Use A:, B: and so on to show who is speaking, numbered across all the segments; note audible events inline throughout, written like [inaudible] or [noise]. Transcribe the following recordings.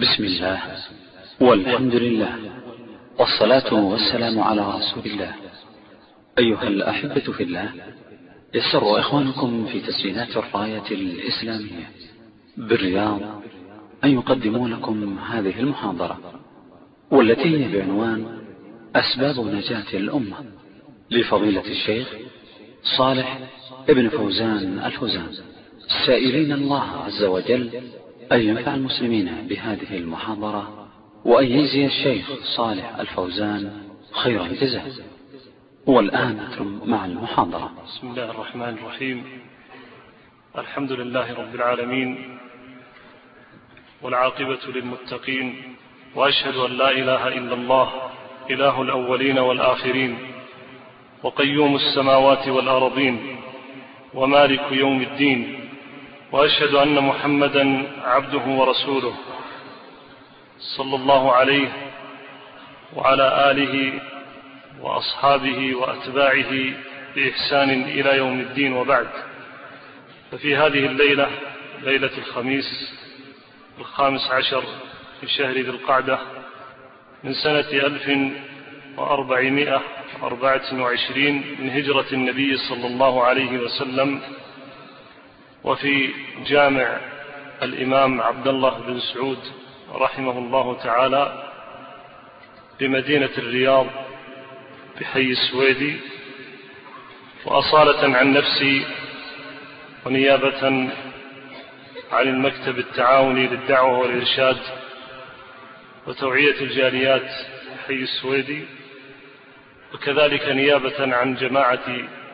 A: بسم الله والحمد لله والصلاة والسلام على رسول الله أيها الأحبة في الله يسر إخوانكم في تسجيلات الراية الإسلامية بالرياض أن يقدموا لكم هذه المحاضرة والتي هي بعنوان أسباب نجاة الأمة لفضيلة الشيخ صالح ابن فوزان الفوزان سائلين الله عز وجل أن ينفع المسلمين بهذه المحاضرة وأن يجزي الشيخ صالح الفوزان خير الجزاء والآن أنتم مع المحاضرة
B: بسم الله الرحمن الرحيم الحمد لله رب العالمين والعاقبة للمتقين وأشهد أن لا إله إلا الله إله الأولين والآخرين وقيوم السماوات والأرضين ومالك يوم الدين واشهد ان محمدا عبده ورسوله صلى الله عليه وعلى اله واصحابه واتباعه باحسان الى يوم الدين وبعد ففي هذه الليله ليله الخميس الخامس عشر في شهر ذي القعده من سنه الف واربعمائه واربعه وعشرين من هجره النبي صلى الله عليه وسلم وفي جامع الإمام عبد الله بن سعود رحمه الله تعالى بمدينة الرياض بحي السويدي وأصالة عن نفسي ونيابة عن المكتب التعاوني للدعوة والإرشاد وتوعية الجاليات حي السويدي وكذلك نيابة عن جماعة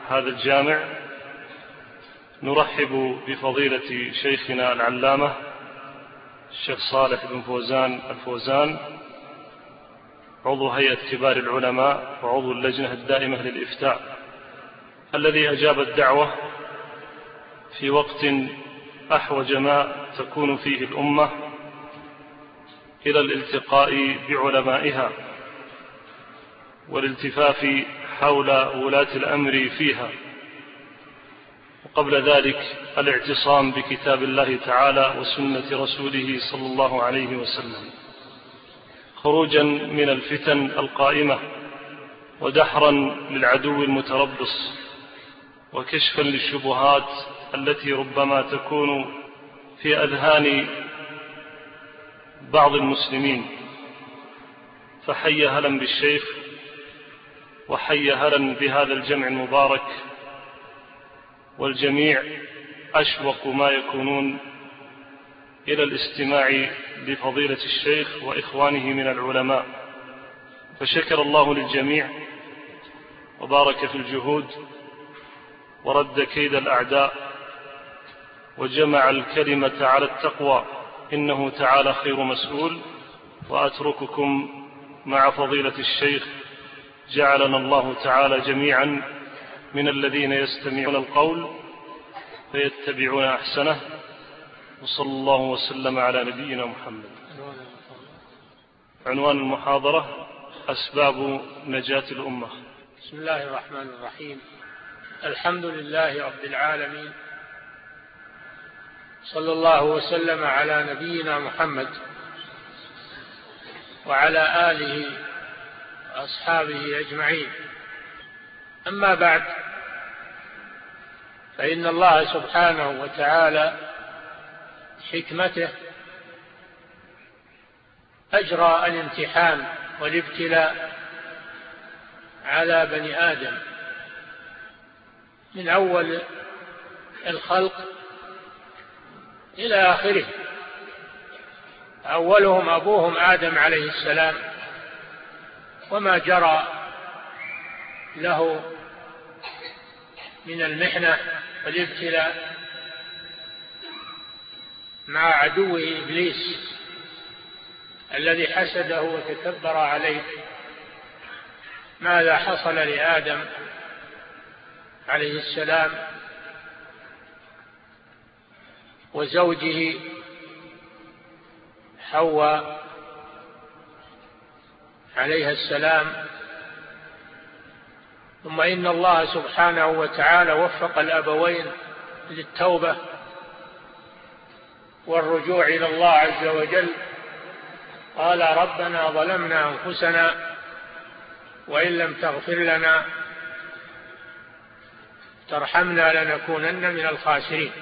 B: هذا الجامع نرحب بفضيلة شيخنا العلامة الشيخ صالح بن فوزان الفوزان عضو هيئة كبار العلماء وعضو اللجنة الدائمة للإفتاء الذي أجاب الدعوة في وقت أحوج ما تكون فيه الأمة إلى الالتقاء بعلمائها والالتفاف حول ولاة الأمر فيها قبل ذلك الاعتصام بكتاب الله تعالى وسنة رسوله صلى الله عليه وسلم خروجا من الفتن القائمة ودحرا للعدو المتربص وكشفا للشبهات التي ربما تكون في أذهان بعض المسلمين فحي هلا بالشيخ وحي هلا بهذا الجمع المبارك والجميع أشوق ما يكونون إلى الاستماع لفضيلة الشيخ وإخوانه من العلماء فشكر الله للجميع وبارك في الجهود ورد كيد الأعداء وجمع الكلمة على التقوى إنه تعالى خير مسؤول وأترككم مع فضيلة الشيخ جعلنا الله تعالى جميعا من الذين يستمعون القول فيتبعون أحسنه وصلى الله وسلم على نبينا محمد عنوان المحاضرة أسباب نجاة الأمة
A: بسم الله الرحمن الرحيم الحمد لله رب العالمين صلى الله وسلم على نبينا محمد وعلى آله وأصحابه أجمعين أما بعد فإن الله سبحانه وتعالى حكمته أجرى الامتحان والابتلاء على بني آدم من أول الخلق إلى آخره أولهم أبوهم آدم عليه السلام وما جرى له من المحنة والابتلاء مع عدوه إبليس الذي حسده وتكبر عليه ماذا حصل لآدم عليه السلام وزوجه حواء عليها السلام ثم إن الله سبحانه وتعالى وفق الأبوين للتوبة والرجوع إلى الله عز وجل قال ربنا ظلمنا أنفسنا وإن لم تغفر لنا ترحمنا لنكونن من الخاسرين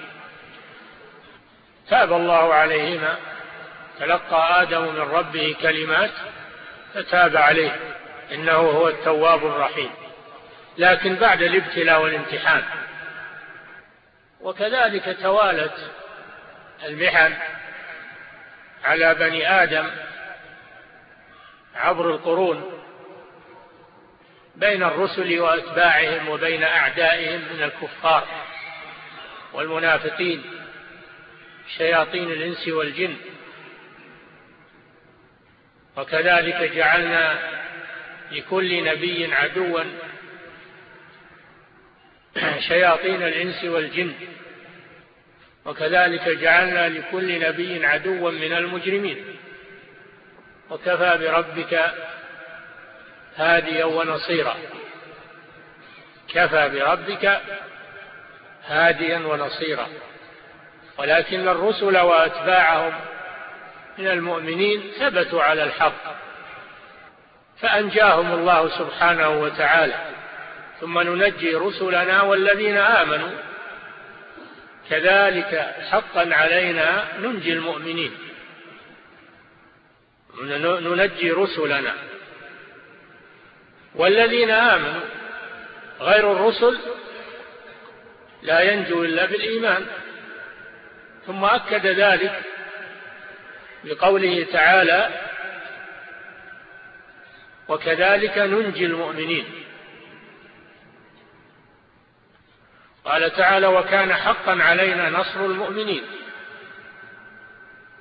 A: تاب الله عليهما تلقى آدم من ربه كلمات فتاب عليه إنه هو التواب الرحيم لكن بعد الابتلاء والامتحان وكذلك توالت المحن على بني آدم عبر القرون بين الرسل وأتباعهم وبين أعدائهم من الكفار والمنافقين شياطين الإنس والجن وكذلك جعلنا لكل نبي عدوا شياطين الإنس والجن وكذلك جعلنا لكل نبي عدوا من المجرمين وكفى بربك هاديا ونصيرا كفى بربك هاديا ونصيرا ولكن الرسل واتباعهم من المؤمنين ثبتوا على الحق فانجاهم الله سبحانه وتعالى ثم ننجي رسلنا والذين آمنوا كذلك حقا علينا ننجي المؤمنين ننجي رسلنا والذين آمنوا غير الرسل لا ينجو إلا بالإيمان ثم أكد ذلك بقوله تعالى وكذلك ننجي المؤمنين قال تعالى وكان حقا علينا نصر المؤمنين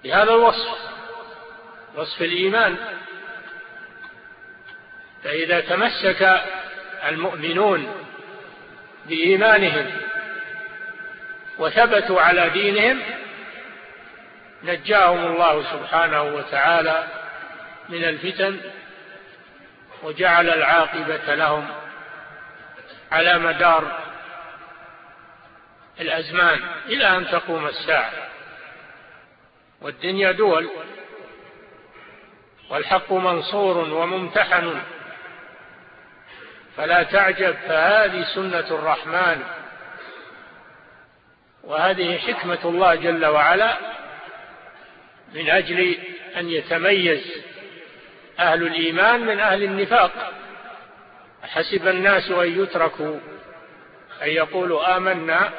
A: بهذا الوصف وصف الإيمان فإذا تمسك المؤمنون بإيمانهم وثبتوا على دينهم نجاهم الله سبحانه وتعالى من الفتن وجعل العاقبة لهم على مدار الأزمان إلى أن تقوم الساعة والدنيا دول والحق منصور وممتحن فلا تعجب فهذه سنة الرحمن وهذه حكمة الله جل وعلا من أجل أن يتميز أهل الإيمان من أهل النفاق حسب الناس أن يتركوا أن يقولوا آمنا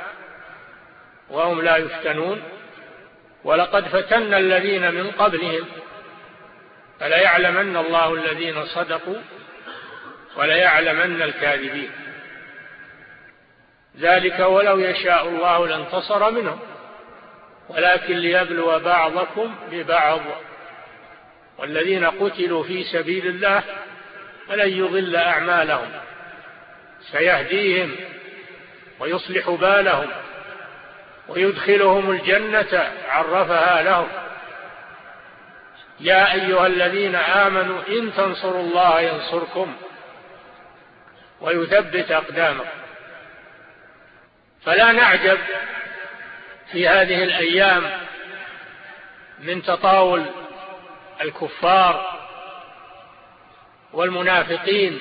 A: وهم لا يفتنون ولقد فتنا الذين من قبلهم فليعلمن الله الذين صدقوا وليعلمن الكاذبين ذلك ولو يشاء الله لانتصر منهم ولكن ليبلو بعضكم ببعض والذين قتلوا في سبيل الله فلن يضل أعمالهم سيهديهم ويصلح بالهم ويدخلهم الجنة عرفها لهم يا أيها الذين آمنوا إن تنصروا الله ينصركم ويثبت أقدامكم فلا نعجب في هذه الأيام من تطاول الكفار والمنافقين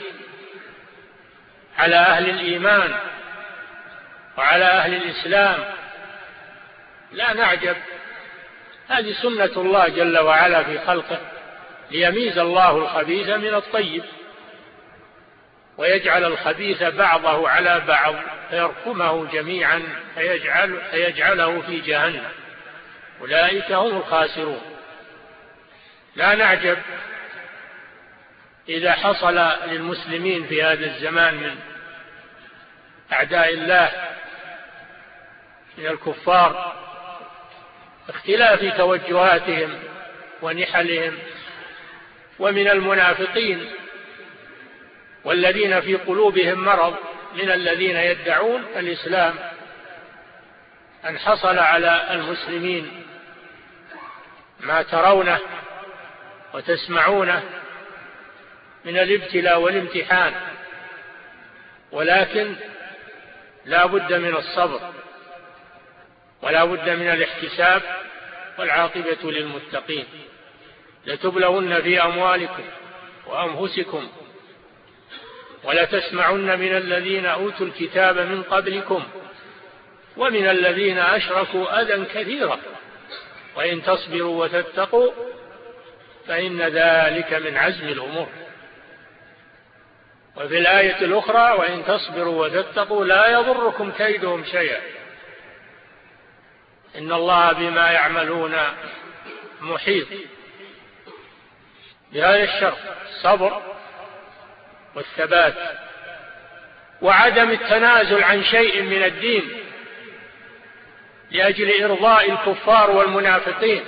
A: على أهل الإيمان وعلى أهل الإسلام لا نعجب هذه سنة الله جل وعلا في خلقه ليميز الله الخبيث من الطيب ويجعل الخبيث بعضه على بعض فيركمه جميعا فيجعل فيجعله في جهنم أولئك هم الخاسرون لا نعجب إذا حصل للمسلمين في هذا الزمان من أعداء الله من الكفار اختلاف توجهاتهم ونحلهم ومن المنافقين والذين في قلوبهم مرض من الذين يدعون الإسلام أن حصل على المسلمين ما ترونه وتسمعونه من الابتلاء والامتحان ولكن لا بد من الصبر ولا بد من الاحتساب والعاقبة للمتقين لتبلون في أموالكم وأنفسكم ولتسمعن من الذين أوتوا الكتاب من قبلكم ومن الذين أشركوا أذى كثيرا وإن تصبروا وتتقوا فإن ذلك من عزم الأمور وفي الآية الأخرى وإن تصبروا وتتقوا لا يضركم كيدهم شيئا إن الله بما يعملون محيط بهذا الشرط الصبر والثبات وعدم التنازل عن شيء من الدين لأجل إرضاء الكفار والمنافقين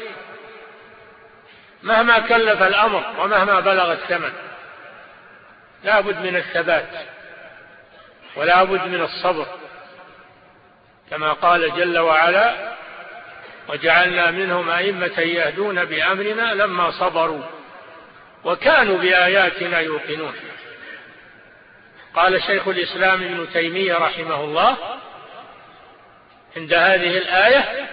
A: مهما كلف الأمر ومهما بلغ الثمن لا بد من الثبات ولا بد من الصبر كما قال جل وعلا وجعلنا منهم أئمة يهدون بأمرنا لما صبروا وكانوا بآياتنا يوقنون قال شيخ الإسلام ابن تيمية رحمه الله عند هذه الآية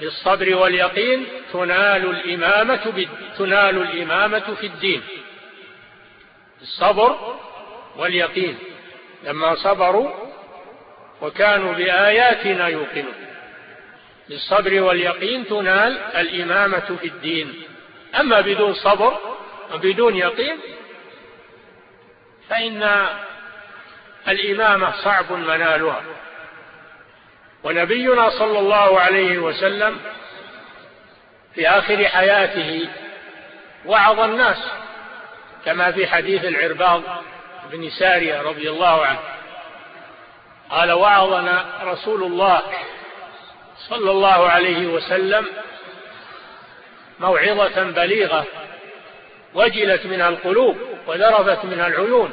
A: بالصبر واليقين تنال الإمامة, تنال الإمامة في الدين الصبر واليقين لما صبروا وكانوا بآياتنا يوقنون بالصبر واليقين تنال الإمامة في الدين أما بدون صبر وبدون يقين فإن الإمامة صعب منالها ونبينا صلى الله عليه وسلم في آخر حياته وعظ الناس كما في حديث العرباض بن سارية رضي الله عنه قال وعظنا رسول الله صلى الله عليه وسلم موعظة بليغة وجلت منها القلوب وذرفت منها العيون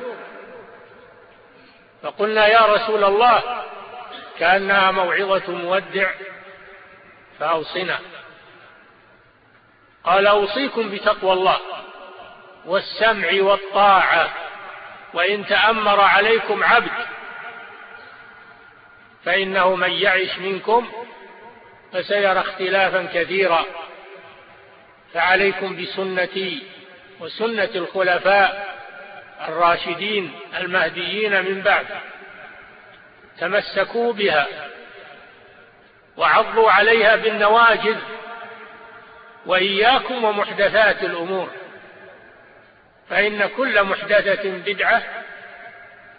A: فقلنا يا رسول الله كأنها موعظة مودع فأوصنا قال أوصيكم بتقوى الله والسمع والطاعة وإن تأمر عليكم عبد فإنه من يعش منكم فسيرى اختلافا كثيرا فعليكم بسنتي وسنة الخلفاء الراشدين المهديين من بعد تمسكوا بها وعضوا عليها بالنواجذ وإياكم ومحدثات الأمور فإن كل محدثة بدعة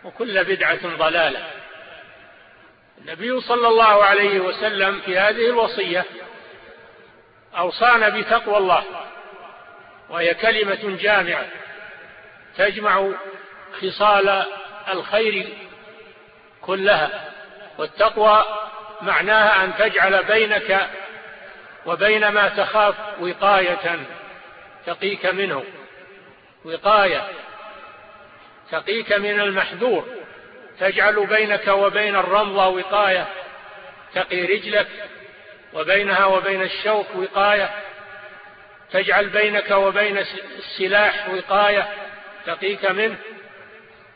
A: وكل بدعة ضلالة النبي صلى الله عليه وسلم في هذه الوصية أوصانا بتقوى الله وهي كلمة جامعة تجمع خصال الخير كلها والتقوى معناها أن تجعل بينك وبين ما تخاف وقاية تقيك منه وقاية تقيك من المحذور تجعل بينك وبين الرمضة وقاية تقي رجلك وبينها وبين الشوك وقاية تجعل بينك وبين السلاح وقاية تقيك منه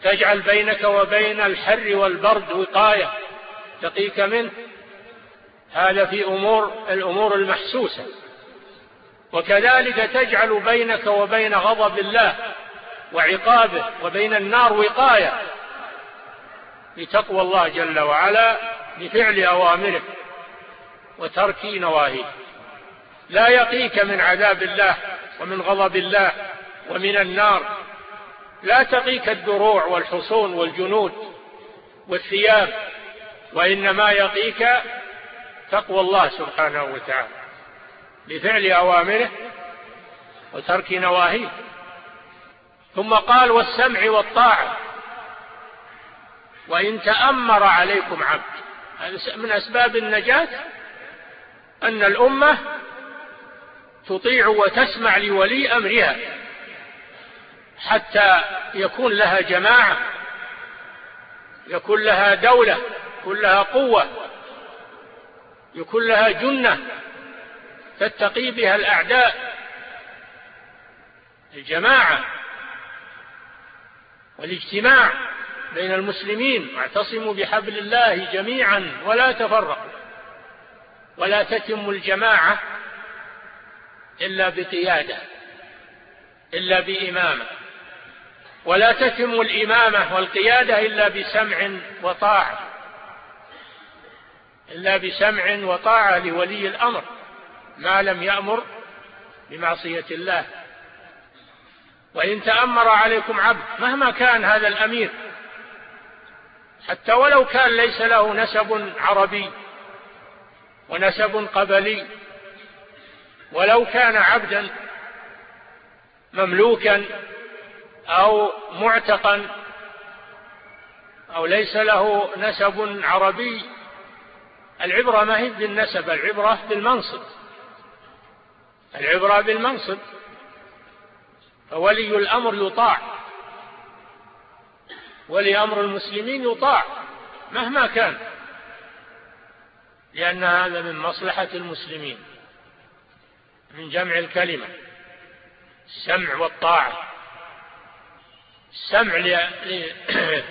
A: تجعل بينك وبين الحر والبرد وقاية تقيك منه هذا في أمور الأمور المحسوسة وكذلك تجعل بينك وبين غضب الله وعقابه وبين النار وقاية بتقوى الله جل وعلا بفعل أوامره وترك نواهيه لا يقيك من عذاب الله ومن غضب الله ومن النار لا تقيك الدروع والحصون والجنود والثياب وإنما يقيك تقوى الله سبحانه وتعالى بفعل أوامره وترك نواهيه ثم قال والسمع والطاعة وإن تأمر عليكم عبد من أسباب النجاة أن الأمة تطيع وتسمع لولي أمرها حتى يكون لها جماعة يكون لها دولة يكون لها قوة يكون لها جنة تتقي بها الأعداء الجماعة والاجتماع بين المسلمين واعتصموا بحبل الله جميعا ولا تفرقوا ولا تتم الجماعة إلا بقيادة إلا بإمامة ولا تتم الإمامة والقيادة إلا بسمع وطاعة إلا بسمع وطاعة لولي الأمر ما لم يأمر بمعصية الله وإن تأمر عليكم عبد مهما كان هذا الأمير حتى ولو كان ليس له نسب عربي ونسب قبلي ولو كان عبدا مملوكا أو معتقا أو ليس له نسب عربي العبرة ما هي بالنسب العبرة بالمنصب العبرة بالمنصب فولي الأمر يطاع ولي أمر المسلمين يطاع مهما كان لأن هذا من مصلحة المسلمين من جمع الكلمة السمع والطاعة السمع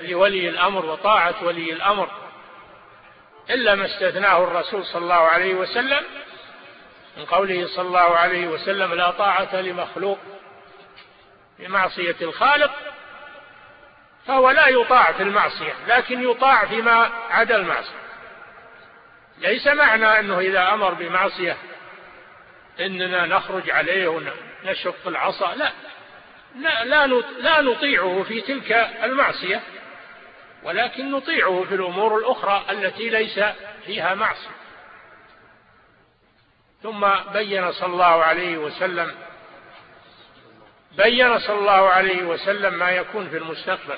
A: لولي الأمر وطاعة ولي الأمر إلا ما استثناه الرسول صلى الله عليه وسلم من قوله صلى الله عليه وسلم لا طاعة لمخلوق بمعصية الخالق فهو لا يطاع في المعصية لكن يطاع فيما عدا المعصية ليس معنى أنه إذا أمر بمعصية إننا نخرج عليه ونشق العصا لا لا, نطيعه في تلك المعصية ولكن نطيعه في الأمور الأخرى التي ليس فيها معصية ثم بين صلى الله عليه وسلم بين صلى الله عليه وسلم ما يكون في المستقبل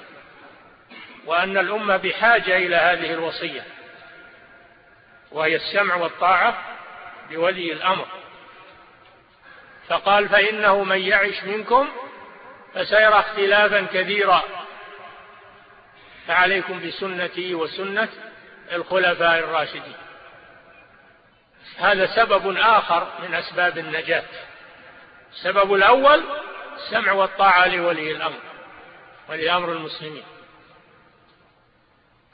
A: وأن الأمة بحاجة إلى هذه الوصية وهي السمع والطاعة بولي الأمر فقال فإنه من يعش منكم فسيرى اختلافا كثيرا فعليكم بسنتي وسنة الخلفاء الراشدين هذا سبب آخر من أسباب النجاة السبب الأول السمع والطاعة لولي الأمر ولأمر المسلمين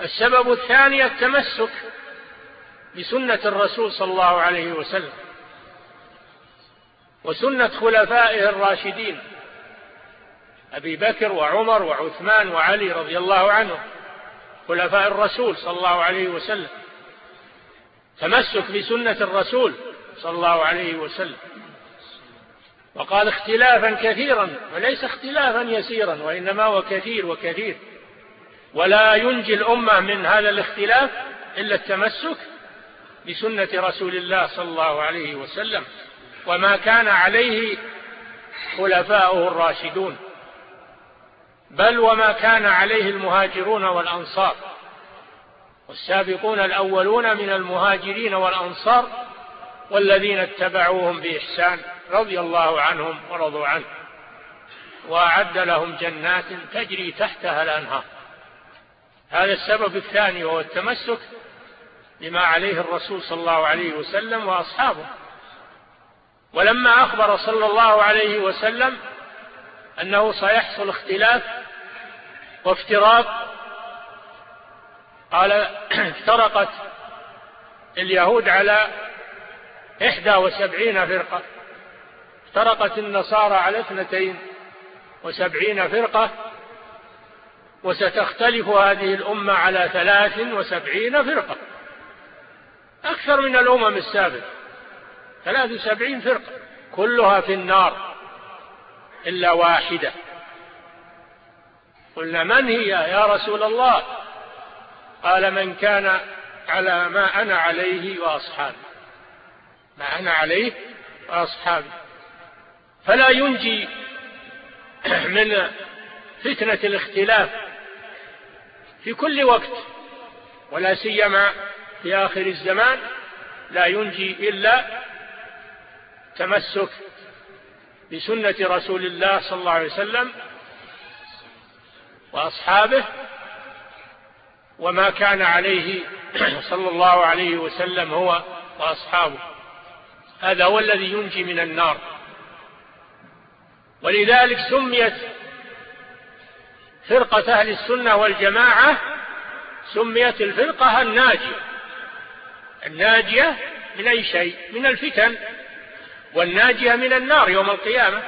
A: السبب الثاني التمسك بسنة الرسول صلى الله عليه وسلم وسنة خلفائه الراشدين أبي بكر وعمر وعثمان وعلي رضي الله عنهم خلفاء الرسول صلى الله عليه وسلم تمسك بسنة الرسول صلى الله عليه وسلم وقال اختلافا كثيرا وليس اختلافا يسيرا وإنما هو كثير وكثير ولا ينجي الأمة من هذا الاختلاف إلا التمسك بسنة رسول الله صلى الله عليه وسلم وما كان عليه خلفاؤه الراشدون بل وما كان عليه المهاجرون والأنصار والسابقون الأولون من المهاجرين والأنصار والذين اتبعوهم بإحسان رضي الله عنهم ورضوا عنه وأعد لهم جنات تجري تحتها الأنهار هذا السبب الثاني وهو التمسك بما عليه الرسول صلى الله عليه وسلم وأصحابه ولما أخبر صلى الله عليه وسلم أنه سيحصل اختلاف وافتراق قال [clears throat] افترقت اليهود على إحدى وسبعين فرقة افترقت النصارى على اثنتين وسبعين فرقة وستختلف هذه الأمة على ثلاث وسبعين فرقة أكثر من الأمم السابقة ثلاث وسبعين فرقة كلها في النار إلا واحدة قلنا من هي يا رسول الله قال من كان على ما أنا عليه وأصحابي ما أنا عليه وأصحابي فلا ينجي [clears throat] من فتنة الاختلاف في كل وقت ولا سيما في آخر الزمان لا ينجي إلا تمسك بسنة رسول الله صلى الله عليه وسلم وأصحابه وما كان عليه [clears throat] صلى الله عليه وسلم هو وأصحابه هذا هو الذي ينجي من النار ولذلك سميت فرقة أهل السنة والجماعة سميت الفرقة الناجية الناجية من أي شيء من الفتن والناجية من النار يوم القيامة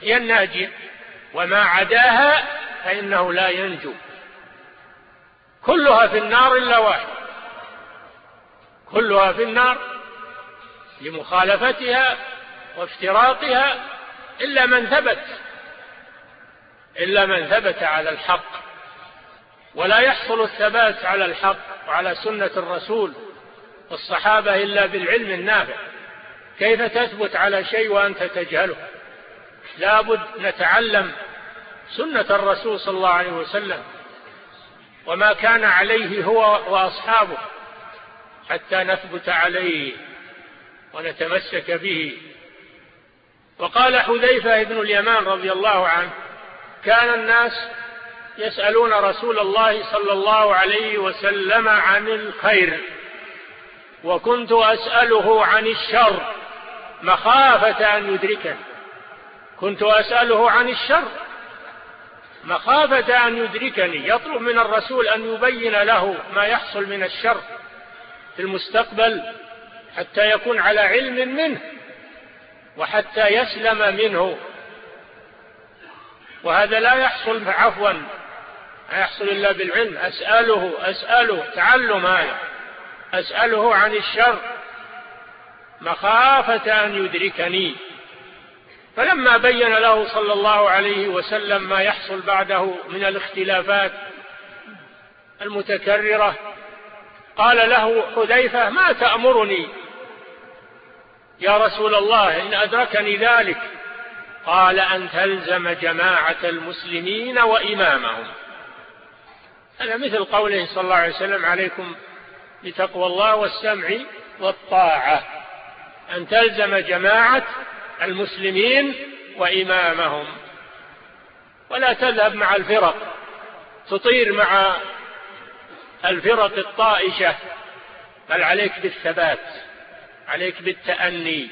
A: هي الناجية وما عداها فإنه لا ينجو كلها في النار إلا واحد كلها في النار لمخالفتها وافتراقها إلا من ثبت إلا من ثبت على الحق ولا يحصل الثبات على الحق وعلى سنة الرسول والصحابة إلا بالعلم النافع كيف تثبت على شيء وأنت تجهله لابد نتعلم سنة الرسول صلى الله عليه وسلم وما كان عليه هو وأصحابه حتى نثبت عليه ونتمسك به وقال حذيفة بن اليمان رضي الله عنه كان الناس يسألون رسول الله صلى الله عليه وسلم عن الخير وكنت أسأله عن الشر مخافة أن يدركني كنت أسأله عن الشر مخافة أن يدركني يطلب من الرسول أن يبين له ما يحصل من الشر في المستقبل حتى يكون على علم منه وحتى يسلم منه وهذا لا يحصل عفوا لا يحصل إلا بالعلم أسأله أسأله تعلم هذا آية. أسأله عن الشر مخافة أن يدركني فلما بين له صلى الله عليه وسلم ما يحصل بعده من الاختلافات المتكررة قال له حذيفة ما تأمرني يا رسول الله إن أدركني ذلك قال أن تلزم جماعة المسلمين وإمامهم هذا مثل قوله صلى الله عليه وسلم عليكم بتقوى الله والسمع والطاعة أن تلزم جماعة المسلمين وإمامهم ولا تذهب مع الفرق تطير مع الفرق الطائشة بل عليك بالثبات عليك بالتأني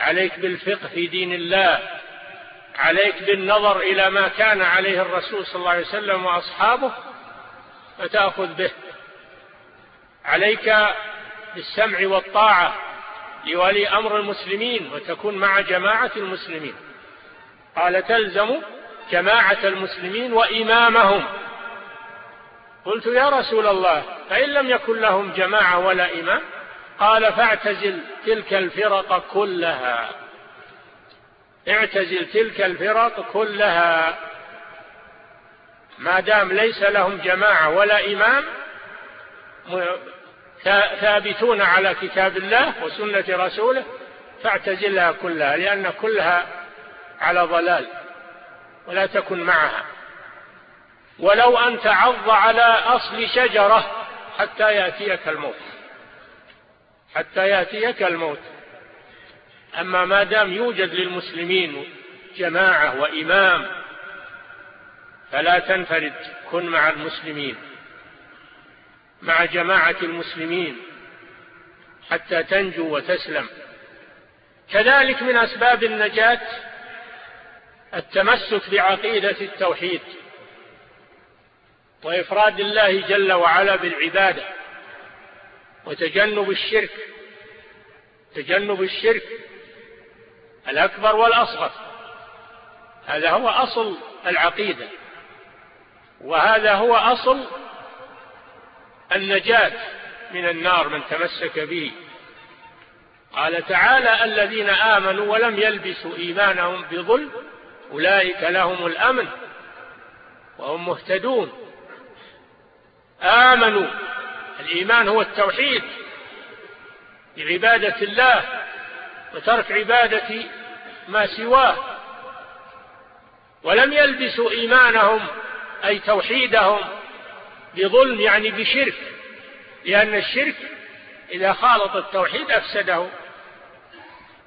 A: عليك بالفقه في دين الله عليك بالنظر إلى ما كان عليه الرسول صلى الله عليه وسلم وأصحابه فتأخذ به عليك بالسمع والطاعة لولي أمر المسلمين وتكون مع جماعة المسلمين قال تلزم جماعة المسلمين وإمامهم قلت يا رسول الله فإن لم يكن لهم جماعة ولا إمام قال فاعتزل تلك الفرق كلها اعتزل تلك الفرق كلها ما دام ليس لهم جماعة ولا إمام ثابتون على كتاب الله وسنة رسوله فاعتزلها كلها لأن كلها على ضلال ولا تكن معها ولو أن تعض على أصل شجرة حتى يأتيك الموت حتى يأتيك الموت أما ما دام يوجد للمسلمين جماعة وإمام فلا تنفرد كن مع المسلمين مع جماعة المسلمين حتى تنجو وتسلم كذلك من أسباب النجاة التمسك بعقيدة التوحيد وإفراد الله جل وعلا بالعبادة وتجنب الشرك تجنب الشرك الأكبر والأصغر هذا هو أصل العقيدة وهذا هو أصل النجاة من النار من تمسك به قال تعالى الذين آمنوا ولم يلبسوا إيمانهم بظلم أولئك لهم الأمن وهم مهتدون آمنوا الإيمان هو التوحيد بعبادة الله وترك عبادة ما سواه ولم يلبسوا إيمانهم أي توحيدهم بظلم يعني بشرك لأن الشرك إذا خالط التوحيد أفسده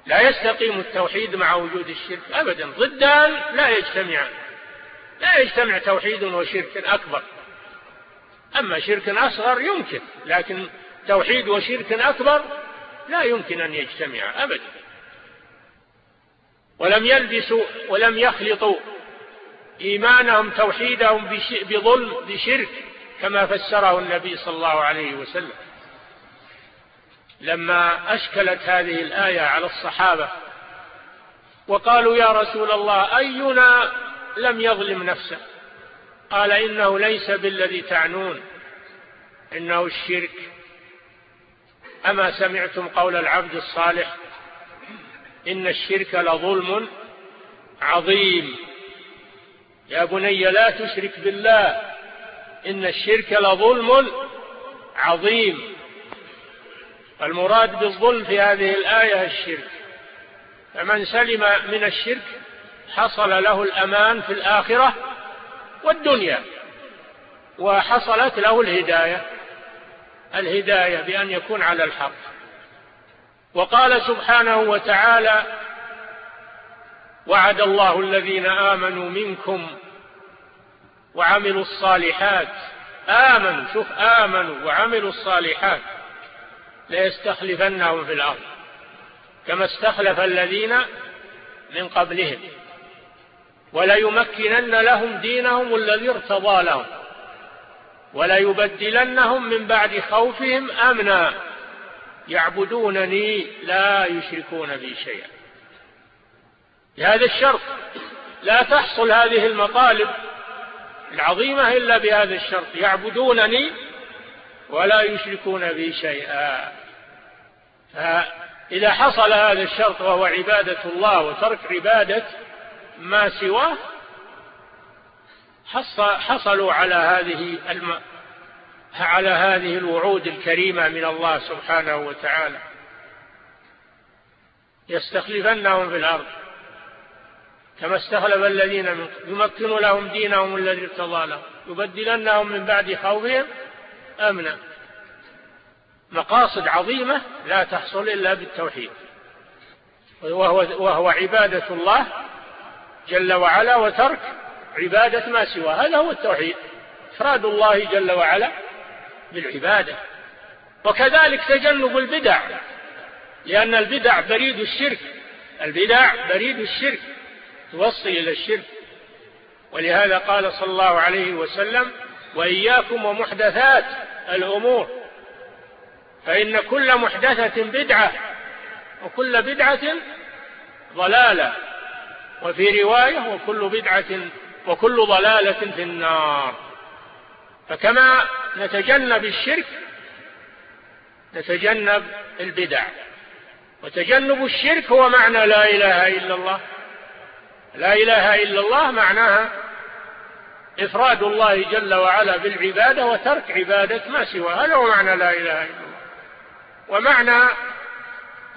A: لا يستقيم التوحيد مع وجود الشرك أبدا ضدان لا يجتمعان لا يجتمع توحيد وشرك أكبر أما شرك أصغر يمكن لكن توحيد وشرك أكبر لا يمكن أن يجتمع أبدا ولم يلبسوا ولم يخلطوا إيمانهم توحيدهم بظلم بشرك كما فسره النبي صلى الله عليه وسلم لما أشكلت هذه الآية على الصحابة وقالوا يا رسول الله أينا لم يظلم نفسه قال إنه ليس بالذي تعنون إنه الشرك أما سمعتم قول العبد الصالح إن الشرك لظلم عظيم يا بني لا تشرك بالله إن الشرك لظلم عظيم المراد بالظلم في هذه الآية الشرك فمن سلم من الشرك حصل له الأمان في الآخرة والدنيا وحصلت له الهداية الهداية بأن يكون على الحق وقال سبحانه وتعالى وعد الله الذين آمنوا منكم وعملوا الصالحات آمنوا شوف آمنوا وعملوا الصالحات ليستخلفنهم في الأرض كما استخلف الذين من قبلهم وليمكنن لهم دينهم الذي ارتضى لهم وليبدلنهم من بعد خوفهم أمنا يعبدونني لا يشركون بي شيئا بهذا الشرط لا تحصل هذه المطالب العظيمة إلا بهذا الشرط يعبدونني ولا يشركون بي شيئا فإذا حصل هذا الشرط وهو عبادة الله وترك عبادة ما سواه حصلوا على هذه على هذه الوعود الكريمة من الله سبحانه وتعالى يستخلفنهم في الأرض كما استخلف الذين من يمكن لهم دينهم الذي ارتضى لهم يبدلنهم من بعد خوفهم أمنا مقاصد عظيمة لا تحصل إلا بالتوحيد وهو, وهو عبادة الله جل وعلا وترك عبادة ما سواه هذا هو التوحيد إفراد الله جل وعلا بالعبادة وكذلك تجنب البدع لأن البدع بريد الشرك البدع بريد الشرك توصل إلى الشرك ولهذا قال صلى الله عليه وسلم وإياكم ومحدثات الأمور فإن كل محدثة بدعة وكل بدعة ضلالة وفي رواية وكل بدعة وكل ضلالة في النار فكما نتجنب الشرك نتجنب البدع وتجنب الشرك هو معنى لا إله إلا الله لا إله إلا الله معناها إفراد الله جل وعلا بالعبادة وترك عبادة ما سوى هذا هو معنى لا إله إلا الله ومعنى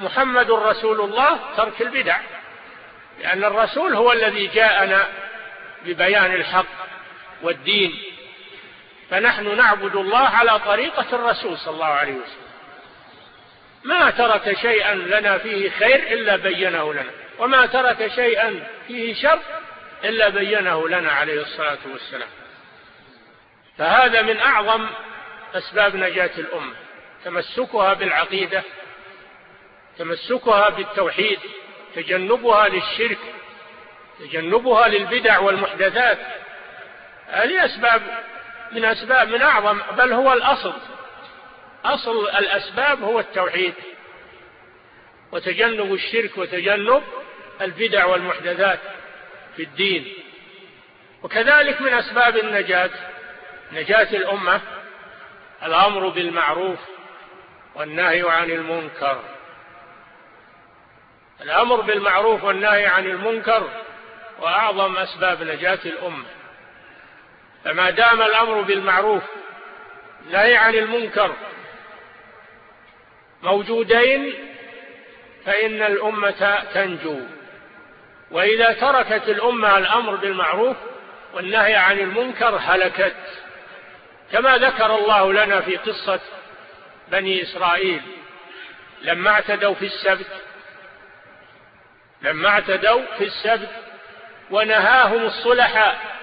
A: محمد رسول الله ترك البدع لأن الرسول هو الذي جاءنا ببيان الحق والدين فنحن نعبد الله على طريقة الرسول صلى الله عليه وسلم ما ترك شيئا لنا فيه خير إلا بينه لنا وما ترك شيئا فيه شر إلا بينه لنا عليه الصلاة والسلام فهذا من أعظم أسباب نجاة الأمة تمسكها بالعقيدة تمسكها بالتوحيد تجنبها للشرك تجنبها للبدع والمحدثات هذه أسباب من أسباب من أعظم بل هو الأصل أصل الأسباب هو التوحيد وتجنب الشرك وتجنب البدع والمحدثات في الدين وكذلك من أسباب النجاة نجاة الأمة الأمر بالمعروف والنهي عن المنكر الأمر بالمعروف والنهي عن المنكر وأعظم أسباب نجاة الأمة فما دام الأمر بالمعروف لا عن المنكر موجودين فإن الأمة تنجو وإذا تركت الأمة الأمر بالمعروف والنهي عن المنكر هلكت كما ذكر الله لنا في قصة بني إسرائيل لما اعتدوا في السبت لما اعتدوا في السبت ونهاهم الصلحاء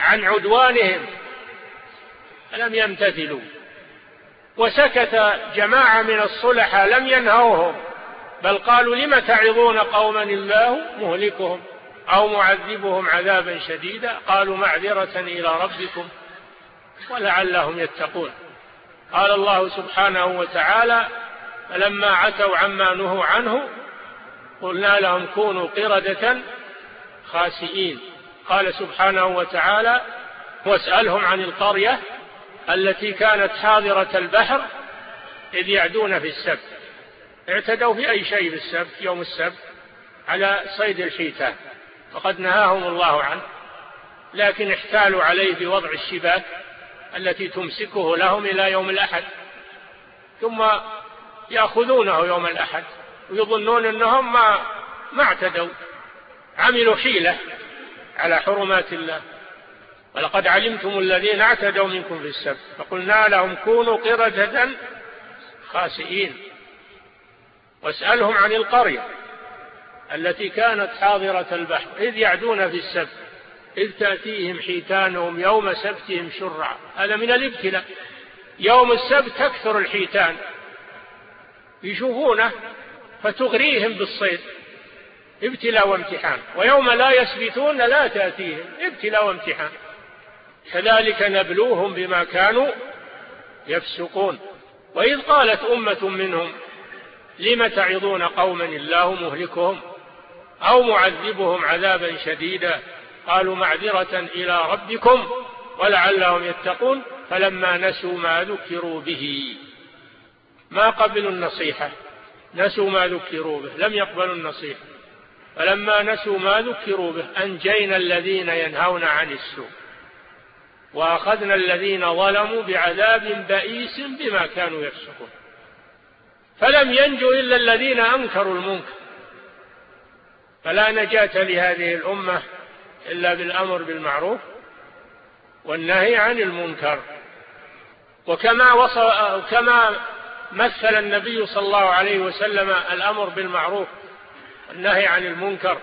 A: عن عدوانهم لم يمتثلوا وسكت جماعة من الصلحاء لم ينهوهم بل قالوا لم تعظون قوما الله مهلكهم أو معذبهم عذابا شديدا قالوا معذرة إلى ربكم ولعلهم يتقون قال الله سبحانه وتعالى فلما عتوا عما نهوا عنه قلنا لهم كونوا قردة خاسئين قال سبحانه وتعالى واسألهم عن القرية التي كانت حاضرة البحر إذ يعدون في السبت اعتدوا في أي شيء في السبت يوم السبت على صيد الحيتان فقد نهاهم الله عنه لكن احتالوا عليه بوضع الشباك التي تمسكه لهم إلى يوم الأحد ثم يأخذونه يوم الأحد ويظنون أنهم ما, ما اعتدوا عملوا حيلة على حرمات الله ولقد علمتم الذين اعتدوا منكم في السبت فقلنا لهم كونوا قردة خاسئين واسألهم عن القرية التي كانت حاضرة البحر إذ يعدون في السبت إذ تأتيهم حيتانهم يوم سبتهم شرعا هذا من الابتلاء يوم السبت تكثر الحيتان يشوفونه فتغريهم بالصيد ابتلاء وامتحان ويوم لا يسبتون لا تأتيهم ابتلاء وامتحان كذلك نبلوهم بما كانوا يفسقون وإذ قالت أمة منهم لم تعظون قوما الله مهلكهم أو معذبهم عذابا شديدا قالوا معذرة إلى ربكم ولعلهم يتقون فلما نسوا ما ذكروا به ما قبلوا النصيحة نسوا ما ذكروا به لم يقبلوا النصيحة فلما نسوا ما ذكروا به أنجينا الذين ينهون عن السوء وأخذنا الذين ظلموا بعذاب بئيس بما كانوا يفسقون فلم ينجو إلا الذين أنكروا المنكر فلا نجاة لهذه الأمة إلا بالأمر بالمعروف والنهي عن المنكر وكما وصل كما مثل النبي صلى الله عليه وسلم الأمر بالمعروف والنهي عن المنكر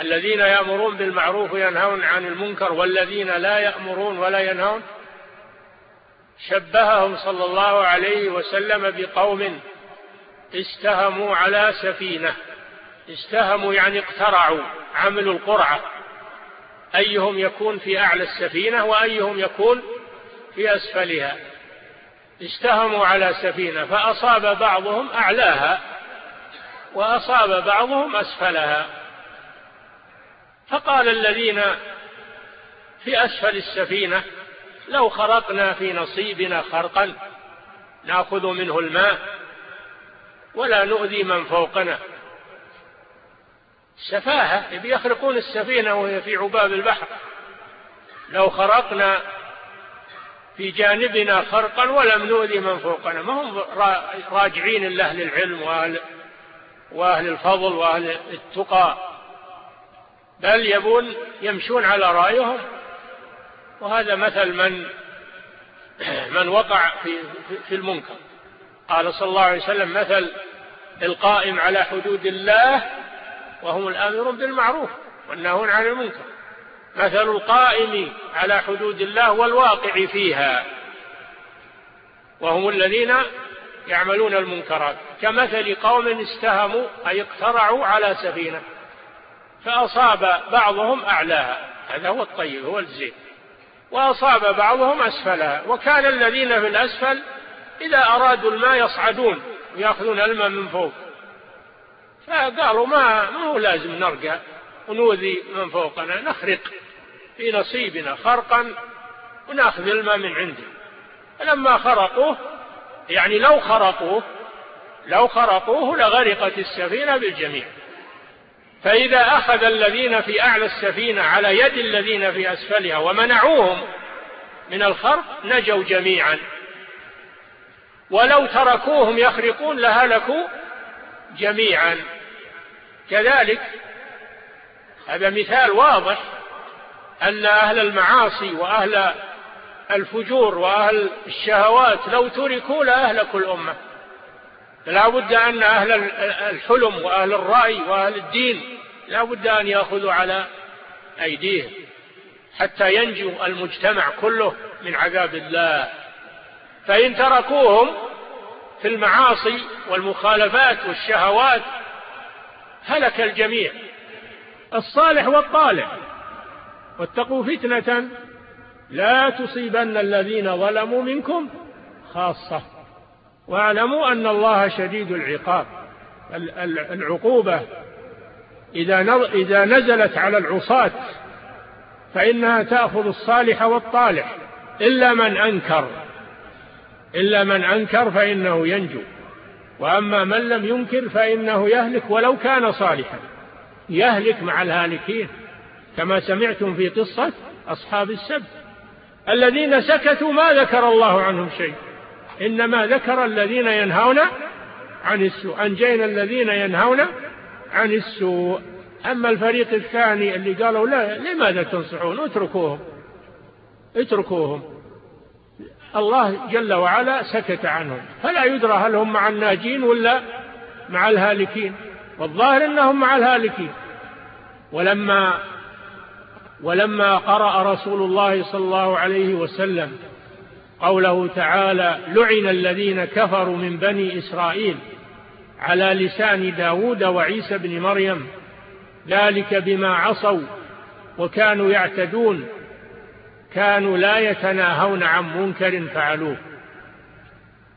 A: الذين يأمرون بالمعروف وينهون عن المنكر والذين لا يأمرون ولا ينهون شبههم صلى الله عليه وسلم بقوم استهموا على سفينة استهموا يعني اقترعوا عملوا القرعة أيهم يكون في أعلى السفينة وأيهم يكون في أسفلها استهموا على سفينة فأصاب بعضهم أعلاها وأصاب بعضهم أسفلها فقال الذين في أسفل السفينة لو خرقنا في نصيبنا خرقا ناخذ منه الماء ولا نؤذي من فوقنا سفاهة يخرقون السفينة وهي في عباب البحر لو خرقنا في جانبنا خرقا ولم نؤذي من فوقنا ما هم راجعين الله العلم وأهل وأهل الفضل وأهل التقى بل يبون يمشون على رأيهم وهذا مثل من [clears throat] من وقع في, في المنكر قال صلى الله عليه وسلم مثل القائم على حدود الله وهم الآمر بالمعروف والناهون عن المنكر مثل القائم على حدود الله والواقع فيها وهم الذين يعملون المنكرات كمثل قوم استهموا أي اقترعوا على سفينة فأصاب بعضهم أعلاها هذا هو الطيب هو الزين وأصاب بعضهم أسفلها وكان الذين في الأسفل إذا أرادوا الماء يصعدون ويأخذون الماء من فوق فقالوا ما مو هو لازم نرقى ونوذي من فوقنا نخرق في نصيبنا خرقا وناخذ الماء من عنده فلما خرقوه يعني لو خرقوه لو خرقوه لغرقت السفينة بالجميع فإذا أخذ الذين في أعلى السفينة على يد الذين في أسفلها ومنعوهم من الخرق نجوا جميعا ولو تركوهم يخرقون لهلكوا جميعا كذلك هذا مثال واضح أن أهل المعاصي وأهل الفجور وأهل الشهوات لو تركوا لأهلكوا الأمة لا بد أن أهل الحلم وأهل الرأي وأهل الدين لا بد أن يأخذوا على أيديهم حتى ينجو المجتمع كله من عذاب الله فإن تركوهم في المعاصي والمخالفات والشهوات هلك الجميع الصالح والطالح واتقوا فتنة لا تصيبن الذين ظلموا منكم خاصة واعلموا أن الله شديد العقاب العقوبة إذا نزلت على العصاة فإنها تأخذ الصالح والطالح إلا من أنكر إلا من أنكر فإنه ينجو وأما من لم ينكر فإنه يهلك ولو كان صالحا يهلك مع الهالكين كما سمعتم في قصة أصحاب السبت الذين سكتوا ما ذكر الله عنهم شيء إنما ذكر الذين ينهون عن السوء أنجينا الذين ينهون عن السوء أما الفريق الثاني اللي قالوا لا لماذا تنصحون اتركوهم اتركوهم الله جل وعلا سكت عنهم فلا يدرى هل هم مع الناجين ولا مع الهالكين والظاهر أنهم مع الهالكين ولما ولما قرأ رسول الله صلى الله عليه وسلم قوله تعالى لعن الذين كفروا من بني إسرائيل على لسان داود وعيسى بن مريم ذلك بما عصوا وكانوا يعتدون كانوا لا يتناهون عن منكر فعلوه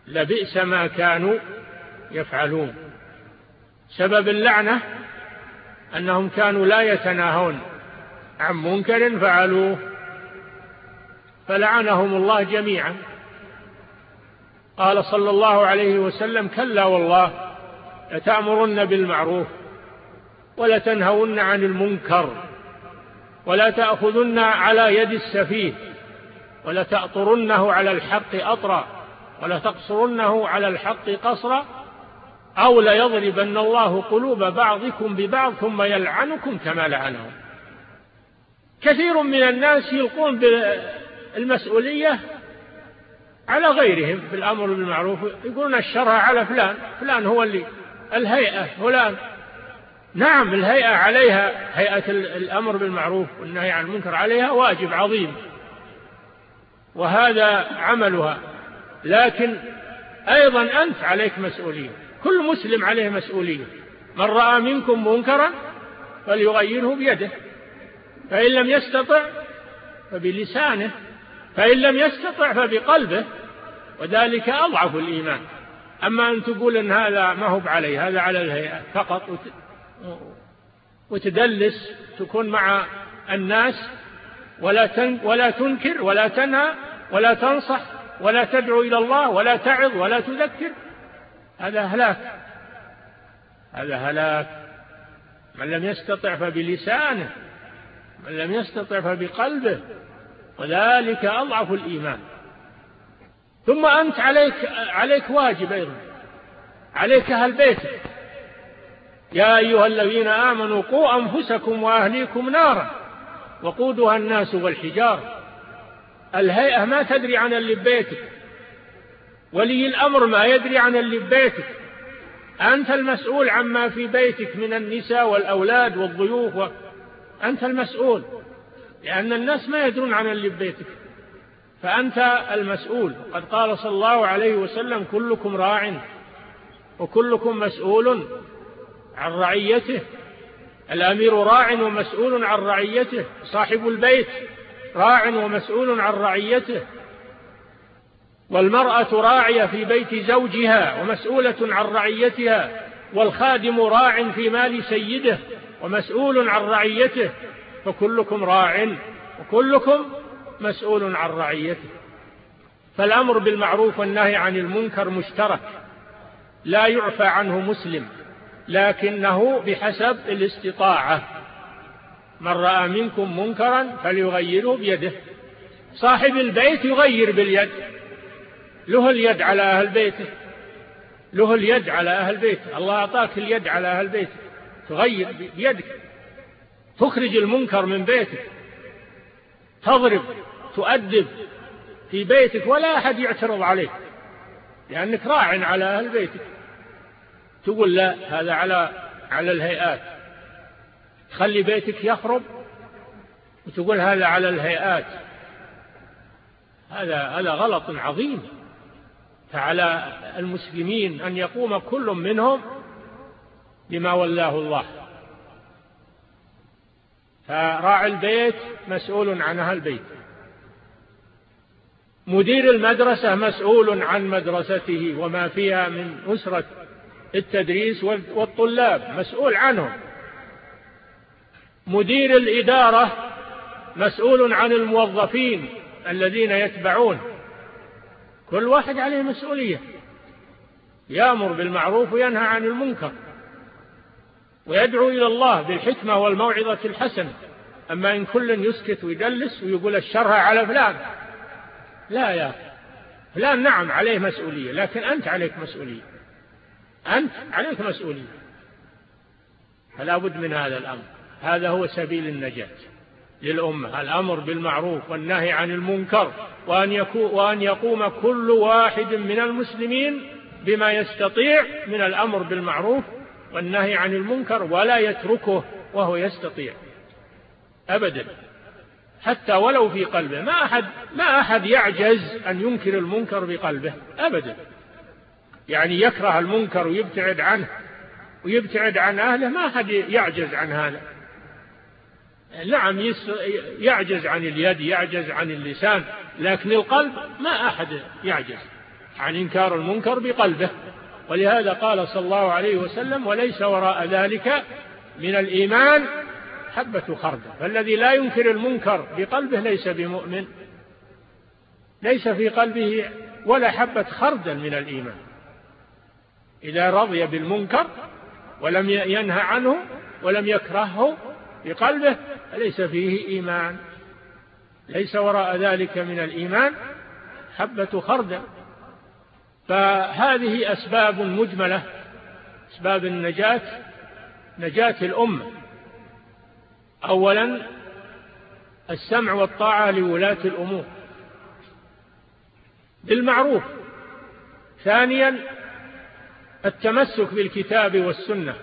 A: لبئس ما كانوا يفعلون سبب اللعنة أنهم كانوا لا يتناهون عن منكر فعلوه فلعنهم الله جميعا قال صلى الله عليه وسلم كلا والله لتامرن بالمعروف ولتنهون عن المنكر ولا تاخذن على يد السفيه ولتأطرنه على الحق أطرا ولتقصرنه على الحق قصرا أو ليضربن الله قلوب بعضكم ببعض ثم يلعنكم كما لعنهم كثير من الناس يلقون بالمسؤولية على غيرهم بالأمر بالمعروف يقولون الشرع على فلان فلان هو اللي الهيئة فلان نعم الهيئة عليها هيئة الأمر بالمعروف والنهي عن المنكر عليها واجب عظيم وهذا عملها لكن أيضا أنت عليك مسؤولية كل مسلم عليه مسؤولية من رأى منكم منكرا فليغيره بيده فإن لم يستطع فبلسانه فإن لم يستطع فبقلبه وذلك أضعف الإيمان أما أن تقول أن هذا ما هو علي هذا على الهيئة فقط وتدلس تكون مع الناس ولا ولا تنكر ولا تنهى ولا تنصح ولا تدعو إلى الله ولا تعظ ولا تذكر هذا هلاك هذا هلاك من لم يستطع فبلسانه من لم يستطع فبقلبه وذلك أضعف الإيمان ثم أنت عليك عليك واجب أيضا عليك أهل بيتك يا أيها الذين آمنوا قوا أنفسكم وأهليكم نارا وقودها الناس والحجارة الهيئة ما تدري عن اللي ببيتك ولي الأمر ما يدري عن اللي ببيتك أنت المسؤول عما في بيتك من النساء والأولاد والضيوف أنت المسؤول لأن الناس ما يدرون عن اللي ببيتك فأنت المسؤول قد قال صلى الله عليه وسلم كلكم راع وكلكم مسؤول عن رعيته الأمير راع ومسؤول عن رعيته صاحب البيت راع ومسؤول عن رعيته والمرأة راعية في بيت زوجها ومسؤولة عن رعيتها والخادم راع في مال سيده ومسؤول عن رعيته فكلكم راع وكلكم مسؤول عن رعيته فالأمر بالمعروف والنهي عن المنكر مشترك لا يعفى عنه مسلم لكنه بحسب الاستطاعة من رأى منكم منكرا فليغيره بيده صاحب البيت يغير باليد له اليد على أهل بيته له اليد على أهل بيته الله أعطاك اليد على أهل بيته تغير بيدك تخرج المنكر من بيتك تضرب تؤدب في بيتك ولا أحد يعترض عليك لأنك راع على أهل بيتك تقول لا هذا على على الهيئات تخلي بيتك يخرب وتقول هذا على الهيئات هذا هذا غلط عظيم فعلى المسلمين أن يقوم كل منهم بما ولاه الله فراعي البيت مسؤول عن أهل البيت مدير المدرسة مسؤول عن مدرسته وما فيها من أسرة التدريس والطلاب مسؤول عنهم مدير الإدارة مسؤول عن الموظفين الذين يتبعون كل واحد عليه مسؤولية يأمر بالمعروف وينهى عن المنكر ويدعو إلى الله بالحكمة والموعظة الحسنة أما إن كل يسكت ويدلس ويقول الشرها على فلان لا يا أخي فلان نعم عليه مسؤولية لكن أنت عليك مسؤولية أنت عليك مسؤولية فلا بد من هذا الأمر هذا هو سبيل النجاة للأمة الأمر بالمعروف والنهي عن المنكر وأن, يكو وأن يقوم كل واحد من المسلمين بما يستطيع من الأمر بالمعروف والنهي عن المنكر ولا يتركه وهو يستطيع أبدا حتى ولو في قلبه ما أحد, ما أحد يعجز أن ينكر المنكر بقلبه أبدا يعني يكره المنكر ويبتعد عنه ويبتعد عن أهله ما أحد يعجز عن هذا نعم يعجز عن اليد يعجز عن اللسان لكن القلب ما أحد يعجز عن إنكار المنكر بقلبه ولهذا قال صلى الله عليه وسلم وليس وراء ذلك من الإيمان حبة خردل فالذي لا ينكر المنكر بقلبه ليس بمؤمن ليس في قلبه ولا حبة خردل من الإيمان إذا رضي بالمنكر ولم ينهى عنه ولم يكرهه بقلبه فليس فيه إيمان ليس وراء ذلك من الإيمان حبة خردل فهذه أسباب مجملة أسباب النجاة نجاة الأمة أولا السمع والطاعة لولاة الأمور بالمعروف ثانيا التمسك بالكتاب والسنة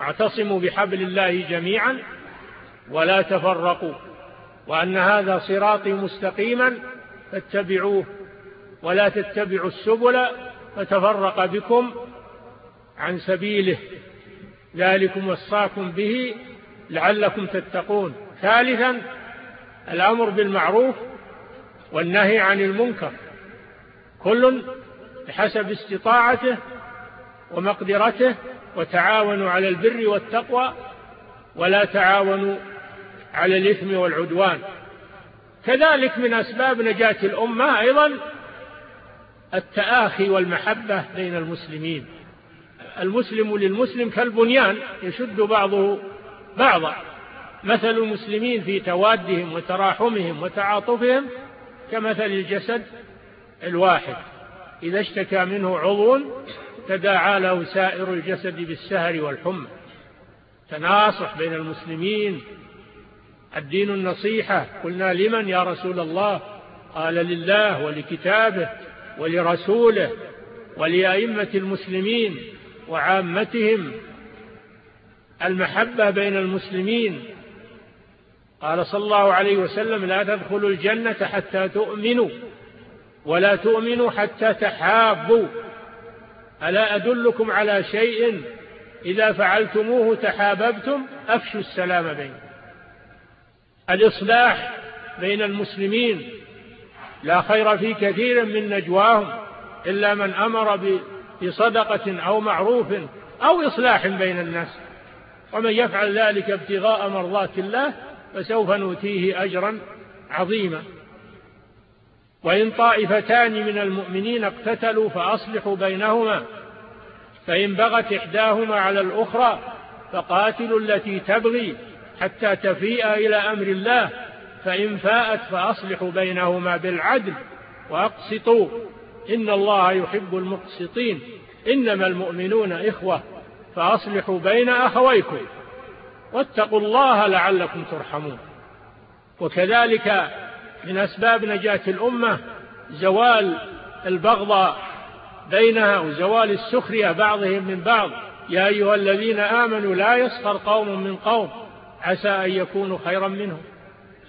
A: اعتصموا بحبل الله جميعا ولا تفرقوا وأن هذا صراطي مستقيما فاتبعوه ولا تتبعوا السبل فتفرق بكم عن سبيله ذلكم وصاكم به لعلكم تتقون ثالثا الأمر بالمعروف والنهي عن المنكر كل بحسب استطاعته ومقدرته وتعاونوا على البر والتقوى ولا تعاونوا على الإثم والعدوان كذلك من أسباب نجاة الأمة أيضا التآخي والمحبة بين المسلمين المسلم للمسلم كالبنيان يشد بعضه بعضا مثل المسلمين في توادهم وتراحمهم وتعاطفهم كمثل الجسد الواحد إذا اشتكى منه عضو تداعى له سائر الجسد بالسهر والحمى تناصح بين المسلمين الدين النصيحة قلنا لمن يا رسول الله قال لله ولكتابه ولرسوله ولأئمة المسلمين وعامتهم المحبة بين المسلمين قال صلى الله عليه وسلم لا تدخلوا الجنة حتى تؤمنوا ولا تؤمنوا حتى تحابوا ألا أدلكم على شيء إذا فعلتموه تحاببتم أفشوا السلام بينكم الإصلاح بين المسلمين لا خير في كثير من نجواهم إلا من أمر بصدقة أو معروف أو إصلاح بين الناس ومن يفعل ذلك ابتغاء مرضات الله فسوف نؤتيه أجرا عظيما وإن طائفتان من المؤمنين اقتتلوا فأصلحوا بينهما فإن بغت إحداهما على الأخرى فقاتلوا التي تبغي حتى تفيء إلى أمر الله فإن فاءت فأصلحوا بينهما بالعدل وأقسطوا إن الله يحب المقسطين إنما المؤمنون إخوة فأصلحوا بين أخويكم واتقوا الله لعلكم ترحمون وكذلك من أسباب نجاة الأمة زوال البغضاء بينها وزوال السخرية بعضهم من بعض يا أيها الذين آمنوا لا يسخر قوم من قوم عسى أن يكونوا خيرا منهم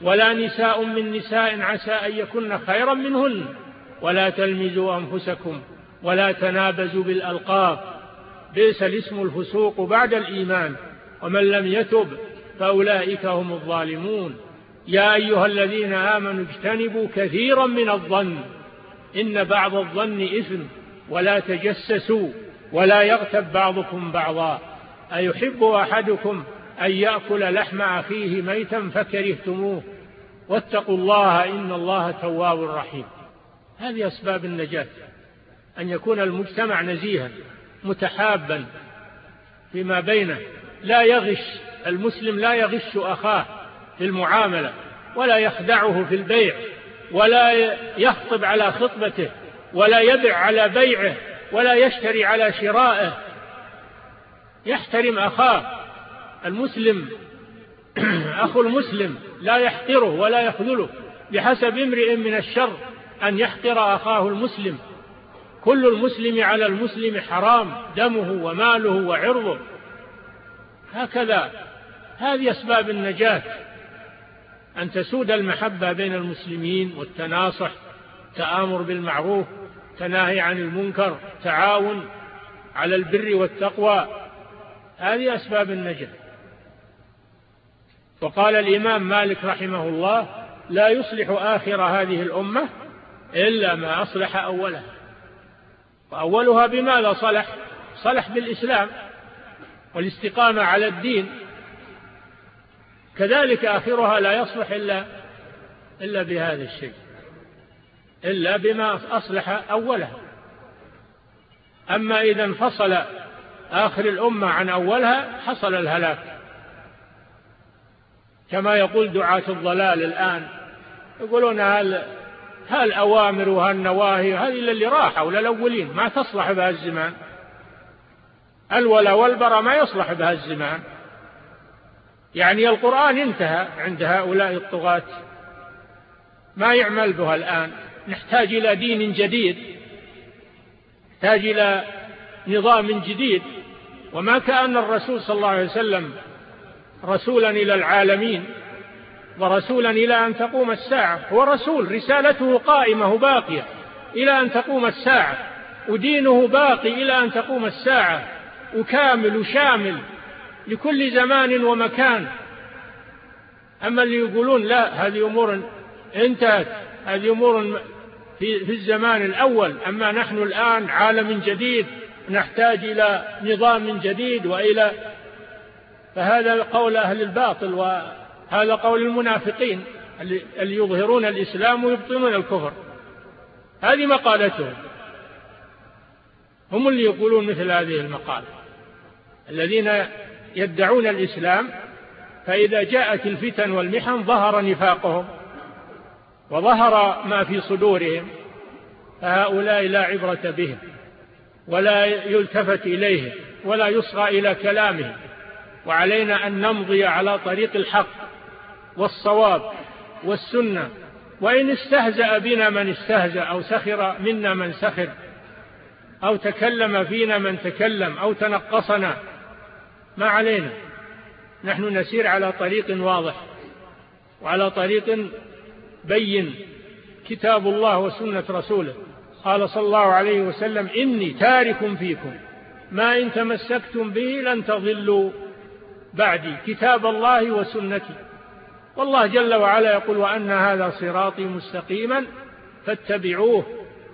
A: ولا نساء من نساء عسى أن يكن خيرا منهن ولا تلمزوا أنفسكم ولا تنابزوا بالألقاب بئس الاسم الفسوق بعد الإيمان ومن لم يتب فأولئك هم الظالمون يا أيها الذين آمنوا اجتنبوا كثيرا من الظن إن بعض الظن إثم ولا تجسسوا ولا يغتب بعضكم بعضا أيحب أحدكم أن يأكل لحم أخيه ميتا فكرهتموه واتقوا الله إن الله تواب رحيم هذه أسباب النجاة أن يكون المجتمع نزيها متحابا فيما بينه لا يغش المسلم لا يغش أخاه في المعاملة ولا يخدعه في البيع ولا يخطب على خطبته ولا يبع على بيعه ولا يشتري على شرائه يحترم أخاه المسلم [clears throat] أخو المسلم لا يحقره ولا يخذله بحسب امرئ من الشر أن يحقر أخاه المسلم كل المسلم على المسلم حرام دمه وماله وعرضه هكذا هذه أسباب النجاة أن تسود المحبة بين المسلمين والتناصح تآمر بالمعروف تناهي عن المنكر تعاون على البر والتقوى هذه أسباب النجاة وقال الإمام مالك رحمه الله لا يصلح آخر هذه الأمة إلا ما أصلح أولها وأولها بماذا صلح صلح بالإسلام والاستقامة على الدين كذلك آخرها لا يصلح إلا إلا بهذا الشيء إلا بما أصلح أولها أما إذا انفصل آخر الأمة عن أولها حصل الهلاك كما يقول دعاة الضلال الآن يقولون هل هالأوامر وهالنواهي هذه اللي راحوا للأولين ما تصلح بها الزمان الولا والبرى ما يصلح بها الزمان يعني القرآن انتهى عند هؤلاء الطغاة ما يعمل بها الآن نحتاج إلى دين جديد نحتاج إلى نظام جديد وما كأن الرسول صلى الله عليه وسلم رسولا إلى العالمين ورسولا إلى أن تقوم الساعة هو رسول رسالته قائمة باقية إلى أن تقوم الساعة ودينه باقي إلى أن تقوم الساعة وكامل وشامل لكل زمان ومكان أما اللي يقولون لا هذه أمور انتهت هذه أمور في, في الزمان الأول أما نحن الآن عالم جديد نحتاج إلى نظام جديد وإلى فهذا قول أهل الباطل وهذا قول المنافقين اللي يظهرون الإسلام ويبطنون الكفر هذه مقالتهم هم اللي يقولون مثل هذه المقالة الذين يدعون الإسلام فإذا جاءت الفتن والمحن ظهر نفاقهم وظهر ما في صدورهم فهؤلاء لا عبرة بهم ولا يلتفت إليهم ولا يصغى إلى كلامهم وعلينا أن نمضي على طريق الحق والصواب والسنة وإن استهزأ بنا من استهزأ أو سخر منا من سخر أو تكلم فينا من تكلم أو تنقصنا ما علينا نحن نسير على طريق واضح وعلى طريق بين كتاب الله وسنة رسوله قال صلى الله عليه وسلم إني تارك فيكم ما إن تمسكتم به لن تضلوا بعدي كتاب الله وسنتي والله جل وعلا يقول وأن هذا صراطي مستقيما فاتبعوه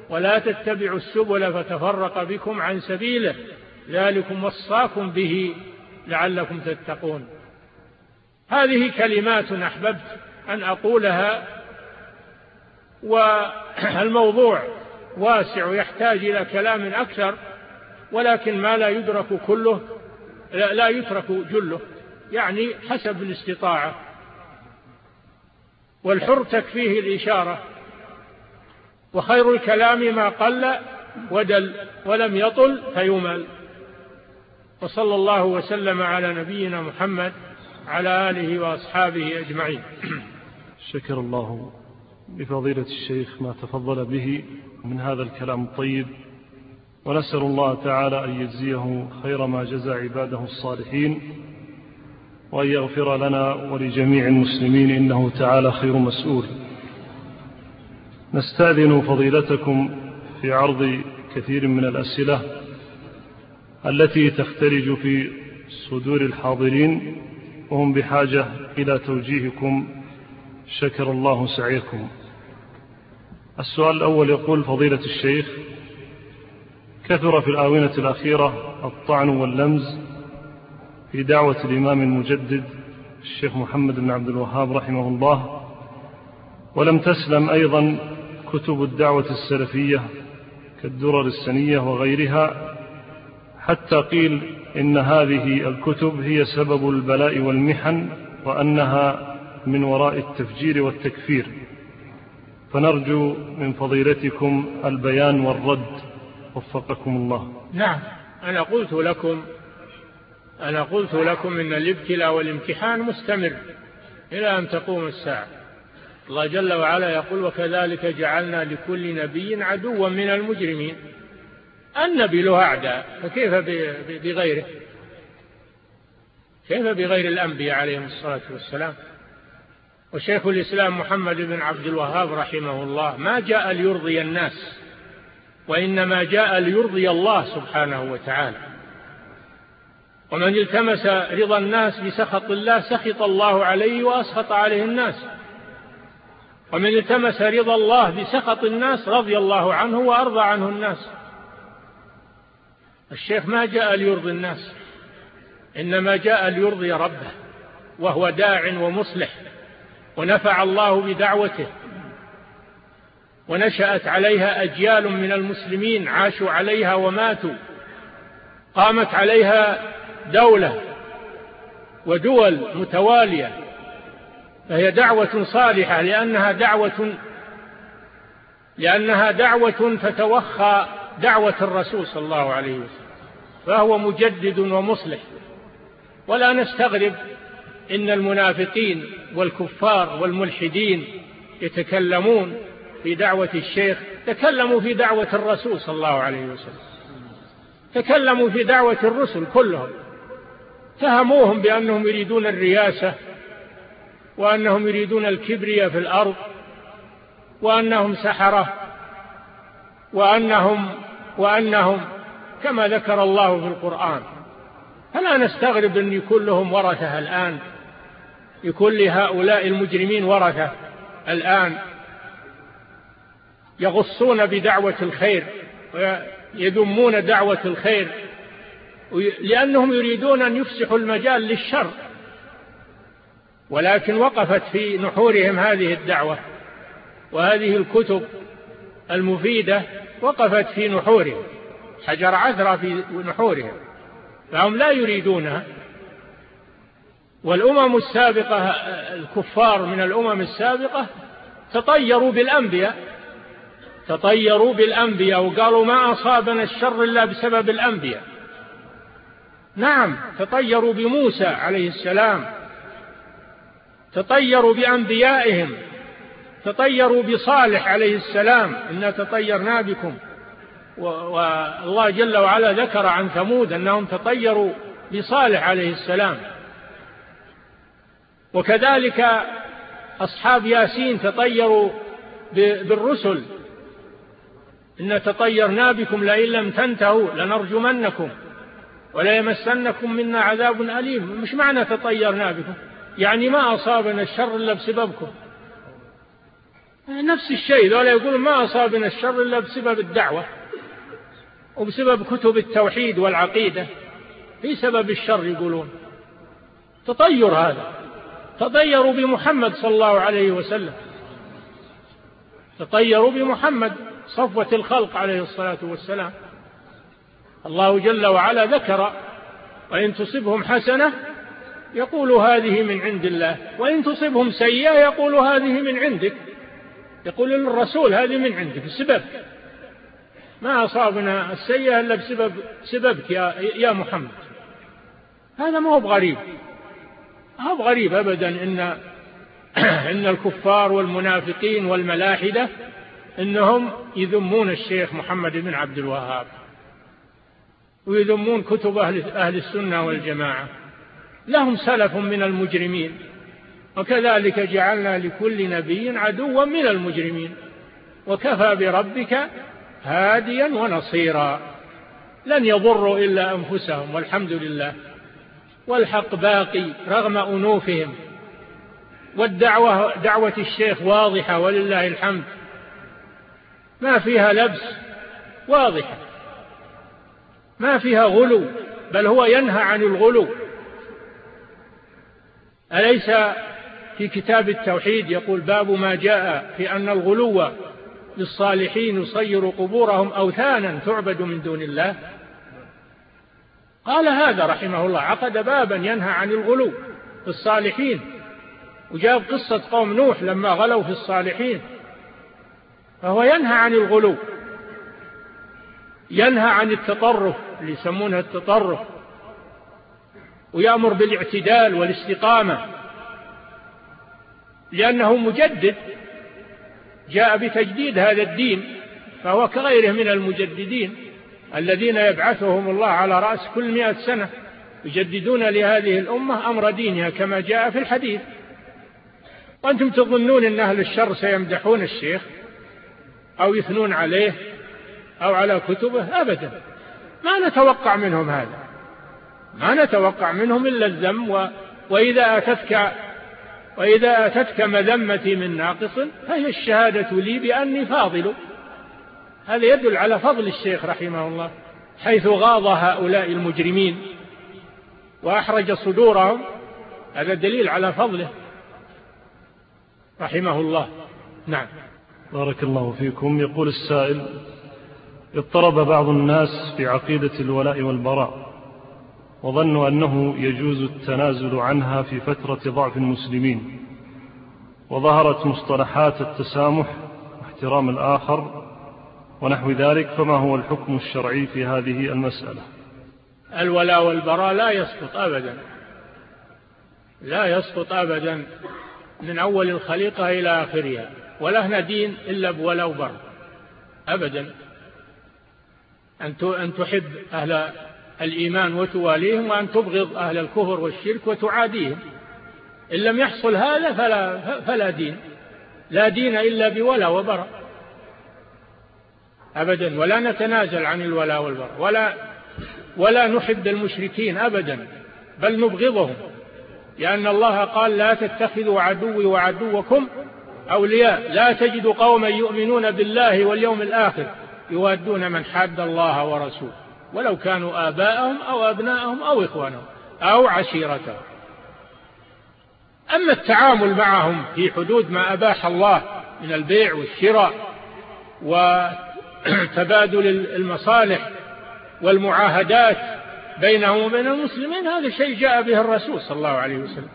A: ولا تتبعوا السبل فتفرق بكم عن سبيله ذلكم وصاكم به لعلكم تتقون هذه كلمات أحببت أن أقولها والموضوع واسع يحتاج إلى كلام أكثر ولكن ما لا يدرك كله لا, لا يترك جله يعني حسب الاستطاعة والحر تكفيه الإشارة وخير الكلام ما قل ودل ولم يطل فيمل وصلى الله وسلم على نبينا محمد على آله وأصحابه أجمعين
C: شكر الله لفضيلة الشيخ ما تفضل به من هذا الكلام الطيب ونسأل الله تعالى أن يجزيه خير ما جزى عباده الصالحين وأن يغفر لنا ولجميع المسلمين إنه تعالى خير مسؤول نستأذن فضيلتكم في عرض كثير من الأسئلة التي تختلج في صدور الحاضرين وهم بحاجة إلى توجيهكم شكر الله سعيكم السؤال الأول يقول فضيلة الشيخ كثر في الآونة الأخيرة الطعن واللمز في دعوة الإمام المجدد الشيخ محمد بن عبد الوهاب رحمه الله ولم تسلم أيضا كتب الدعوة السلفية كالدرر السنية وغيرها حتى قيل إن هذه الكتب هي سبب البلاء والمحن وأنها من وراء التفجير والتكفير فنرجو من فضيلتكم البيان والرد وفقكم الله
A: نعم أنا قلت لكم أنا قلت لكم إن الابتلاء والامتحان مستمر إلى أن تقوم الساعة الله جل وعلا يقول وكذلك جعلنا لكل نبي عدوا من المجرمين النبي له أعداء فكيف بغيره كيف بغير الأنبياء عليهم الصلاة والسلام وشيخ الإسلام محمد بن عبد الوهاب رحمه الله ما جاء ليرضي الناس وإنما جاء ليرضي الله سبحانه وتعالى ومن التمس رضا الناس بسخط الله سخط الله عليه وأسخط عليه الناس ومن التمس رضا الله بسخط الناس رضي الله عنه وأرضى عنه الناس الشيخ ما جاء ليرضي الناس إنما جاء ليرضي ربه وهو داع ومصلح ونفع الله بدعوته ونشأت عليها أجيال من المسلمين عاشوا عليها وماتوا قامت عليها دولة ودول متوالية فهي دعوة صالحة لأنها دعوة لأنها دعوة فتوخى دعوة الرسول صلى الله عليه وسلم فهو مجدد ومصلح ولا نستغرب إن المنافقين والكفار والملحدين يتكلمون في دعوة الشيخ تكلموا في دعوة الرسول صلى الله عليه وسلم تكلموا في دعوة الرسل كلهم تهموهم بأنهم يريدون الرياسة وأنهم يريدون الكبرياء في الأرض وأنهم سحرة وأنهم وأنهم كما ذكر الله في القرآن فلا نستغرب أن يكون لهم ورثة الآن يكون لهؤلاء المجرمين ورثة الآن يغصون بدعوة الخير ويذمون دعوة الخير لأنهم يريدون أن يفسحوا المجال للشر ولكن وقفت في نحورهم هذه الدعوة وهذه الكتب المفيدة وقفت في نحورهم حجر عذرة في نحورهم فهم لا يريدونها والأمم السابقة الكفار من الأمم السابقة تطيروا بالأنبياء تطيروا بالأنبياء وقالوا ما أصابنا الشر إلا بسبب الأنبياء نعم تطيروا بموسى عليه السلام تطيروا بأنبيائهم تطيروا بصالح عليه السلام إنا تطيرنا بكم والله جل وعلا ذكر عن ثمود أنهم تطيروا بصالح عليه السلام وكذلك أصحاب ياسين تطيروا بالرسل إن تطيرنا بكم لئن لم تنتهوا لنرجمنكم وليمسنكم منا عذاب أليم مش معنى تطيرنا بكم يعني ما أصابنا الشر إلا بسببكم نفس الشيء ذولا يقولون ما أصابنا الشر إلا بسبب الدعوة وبسبب كتب التوحيد والعقيدة في سبب الشر يقولون تطير هذا تطيروا بمحمد صلى الله عليه وسلم تطيروا بمحمد صفوة الخلق عليه الصلاة والسلام الله جل وعلا ذكر وإن تصبهم حسنة يقول هذه من عند الله وإن تصبهم سيئة يقول هذه من عندك يقول الرسول هذه من عندك السبب ما أصابنا السيئة إلا بسبب سببك يا, يا محمد هذا ما هو بغريب ما هو بغريب أبدا إن إن الكفار والمنافقين والملاحدة أنهم يذمون الشيخ محمد بن عبد الوهاب ويذمون كتب أهل, أهل السنة والجماعة لهم سلف من المجرمين وكذلك جعلنا لكل نبي عدوا من المجرمين وكفى بربك هاديا ونصيرا لن يضروا إلا أنفسهم والحمد لله والحق باقي رغم أنوفهم والدعوة دعوة الشيخ واضحة ولله الحمد ما فيها لبس واضحة ما فيها غلو بل هو ينهى عن الغلو أليس في كتاب التوحيد يقول باب ما جاء في أن الغلو للصالحين يصير قبورهم أوثانا تعبد من دون الله قال هذا رحمه الله عقد بابا ينهى عن الغلو في الصالحين وجاب قصة قوم نوح لما غلوا في الصالحين فهو ينهى عن الغلو ينهى عن التطرف اللي يسمونها التطرف ويأمر بالاعتدال والاستقامة لأنه مجدد جاء بتجديد هذا الدين فهو كغيره من المجددين الذين يبعثهم الله على رأس كل مئة سنة يجددون لهذه الأمة أمر دينها كما جاء في الحديث وأنتم تظنون أن أهل الشر سيمدحون الشيخ أو يثنون عليه أو على كتبه أبدا ما نتوقع منهم هذا ما نتوقع منهم إلا الذم و... وإذا أتتك وإذا أتتك مذمتي من ناقص فهي الشهادة لي بأني فاضل هذا يدل على فضل الشيخ رحمه الله حيث غاض هؤلاء المجرمين وأحرج صدورهم هذا دليل على فضله رحمه الله نعم
C: بارك الله فيكم يقول السائل اضطرب بعض الناس في عقيدة الولاء والبراء وظنوا أنه يجوز التنازل عنها في فترة ضعف المسلمين وظهرت مصطلحات التسامح واحترام الآخر ونحو ذلك فما هو الحكم الشرعي في هذه المسألة
A: الولاء والبراء لا يسقط أبدا لا يسقط أبدا من أول الخليقة إلى آخرها ولهنا دين إلا بولا وبر أبدا أن تحب أهل الإيمان وتواليهم وأن تبغض أهل الكفر والشرك وتعاديهم إن لم يحصل هذا فلا, فلا دين لا دين إلا بولا وبر أبدا ولا نتنازل عن الولا والبر ولا, ولا نحب المشركين أبدا بل نبغضهم لأن الله قال لا تتخذوا عدوي وعدوكم أولياء لا تجد قوما يؤمنون بالله واليوم الآخر يوادون من حاد الله ورسوله ولو كانوا آباءهم أو أبناءهم أو إخوانهم أو عشيرتهم أما التعامل معهم في حدود ما أباح الله من البيع والشراء وتبادل المصالح والمعاهدات بينهم وبين المسلمين هذا شيء جاء به الرسول صلى الله عليه وسلم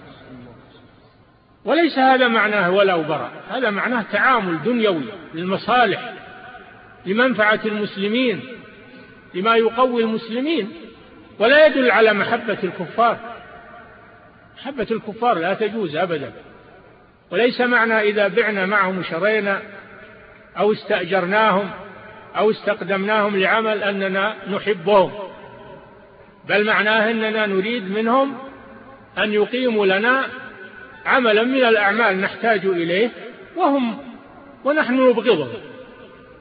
A: وليس هذا معناه ولو برع هذا معناه تعامل دنيوي للمصالح لمنفعة المسلمين لما يقوي المسلمين ولا يدل على محبة الكفار محبة الكفار لا تجوز أبدا وليس معنى إذا بعنا معهم وشرينا أو استأجرناهم أو استقدمناهم لعمل أننا نحبهم بل معناه أننا نريد منهم أن يقيموا لنا عملا من الأعمال نحتاج إليه وهم ونحن نبغضهم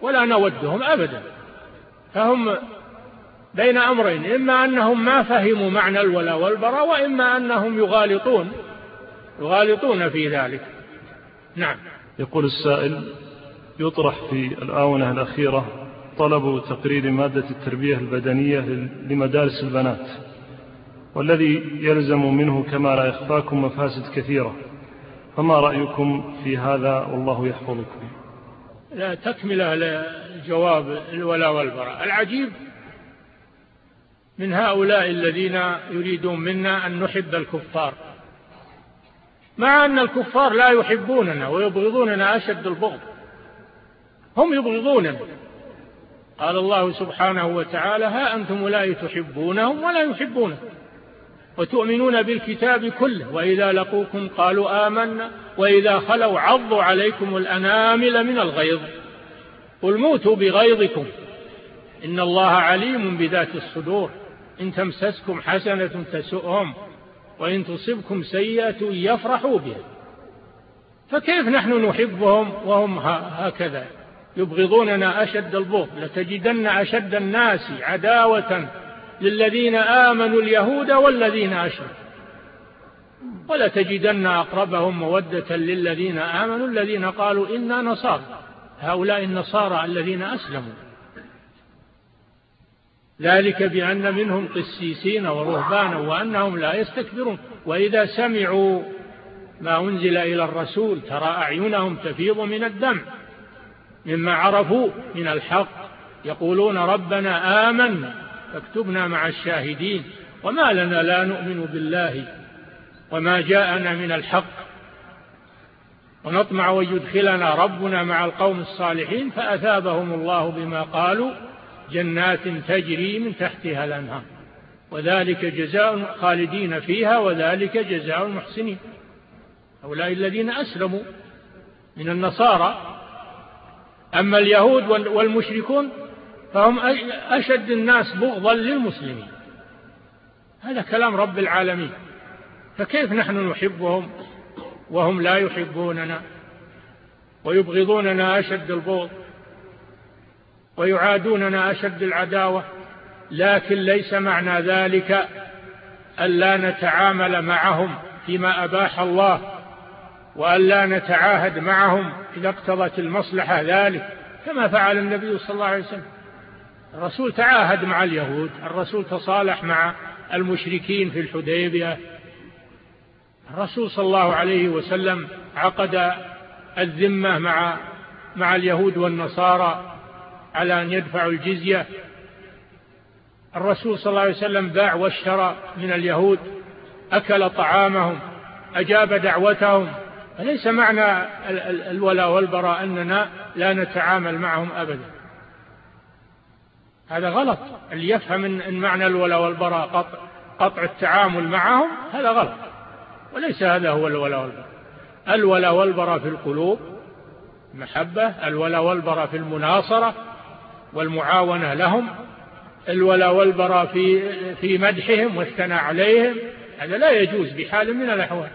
A: ولا نودهم أبدا فهم بين أمرين إما أنهم ما فهموا معنى الولاء والبراء وإما أنهم يغالطون يغالطون في ذلك نعم
C: يقول السائل يطرح في الآونة الأخيرة طلب تقرير مادة التربية البدنية لمدارس البنات والذي يلزم منه كما لا يخفاكم مفاسد كثيرة فما رأيكم في هذا والله يحفظكم
A: لا تكملة الجواب الولا والبراء العجيب من هؤلاء الذين يريدون منا أن نحب الكفار مع أن الكفار لا يحبوننا ويبغضوننا أشد البغض هم يبغضوننا قال الله سبحانه وتعالى ها أنتم لا تحبونهم ولا يحبونكم وتؤمنون بالكتاب كله وإذا لقوكم قالوا آمنا وإذا خلوا عضوا عليكم الأنامل من الغيظ قل موتوا بغيظكم إن الله عليم بذات الصدور إن تمسسكم حسنة تسؤهم وإن تصبكم سيئة يفرحوا بها فكيف نحن نحبهم وهم هكذا يبغضوننا أشد البغض لتجدن أشد الناس عداوة للذين آمنوا اليهود والذين أشركوا ولتجدن أقربهم مودة للذين آمنوا الذين قالوا إنا نصارى هؤلاء النصارى الذين أسلموا ذلك بأن منهم قسيسين ورهبانا وأنهم لا يستكبرون وإذا سمعوا ما أنزل إلى الرسول ترى أعينهم تفيض من الدم مما عرفوا من الحق يقولون ربنا آمنا فاكتبنا مع الشاهدين وما لنا لا نؤمن بالله وما جاءنا من الحق ونطمع أن يدخلنا ربنا مع القوم الصالحين فأثابهم الله بما قالوا جنات تجري من تحتها الأنهار وذلك جزاء خالدين فيها وذلك جزاء المحسنين هؤلاء الذين أسلموا من النصارى أما اليهود والمشركون فهم أشد الناس بغضا للمسلمين هذا كلام رب العالمين فكيف نحن نحبهم وهم لا يحبوننا ويبغضوننا أشد البغض ويعادوننا أشد العداوة لكن ليس معنى ذلك ألا نتعامل معهم فيما أباح الله وألا نتعاهد معهم إذا اقتضت المصلحة ذلك كما فعل النبي صلى الله عليه وسلم الرسول تعاهد مع اليهود الرسول تصالح مع المشركين في الحديبية الرسول صلى الله عليه وسلم عقد الذمة مع مع اليهود والنصارى على أن يدفعوا الجزية الرسول صلى الله عليه وسلم باع واشترى من اليهود أكل طعامهم أجاب دعوتهم فليس معنى الولاء والبراء أننا لا نتعامل معهم أبدا هذا غلط اللي يفهم أن معنى الولا والبراء قطع, قطع التعامل معهم هذا غلط وليس هذا هو الولا والبراء الولا والبراء في القلوب محبة الولا والبراء في المناصرة والمعاونة لهم الولا والبراء في, في مدحهم والثناء عليهم هذا لا يجوز بحال من الأحوال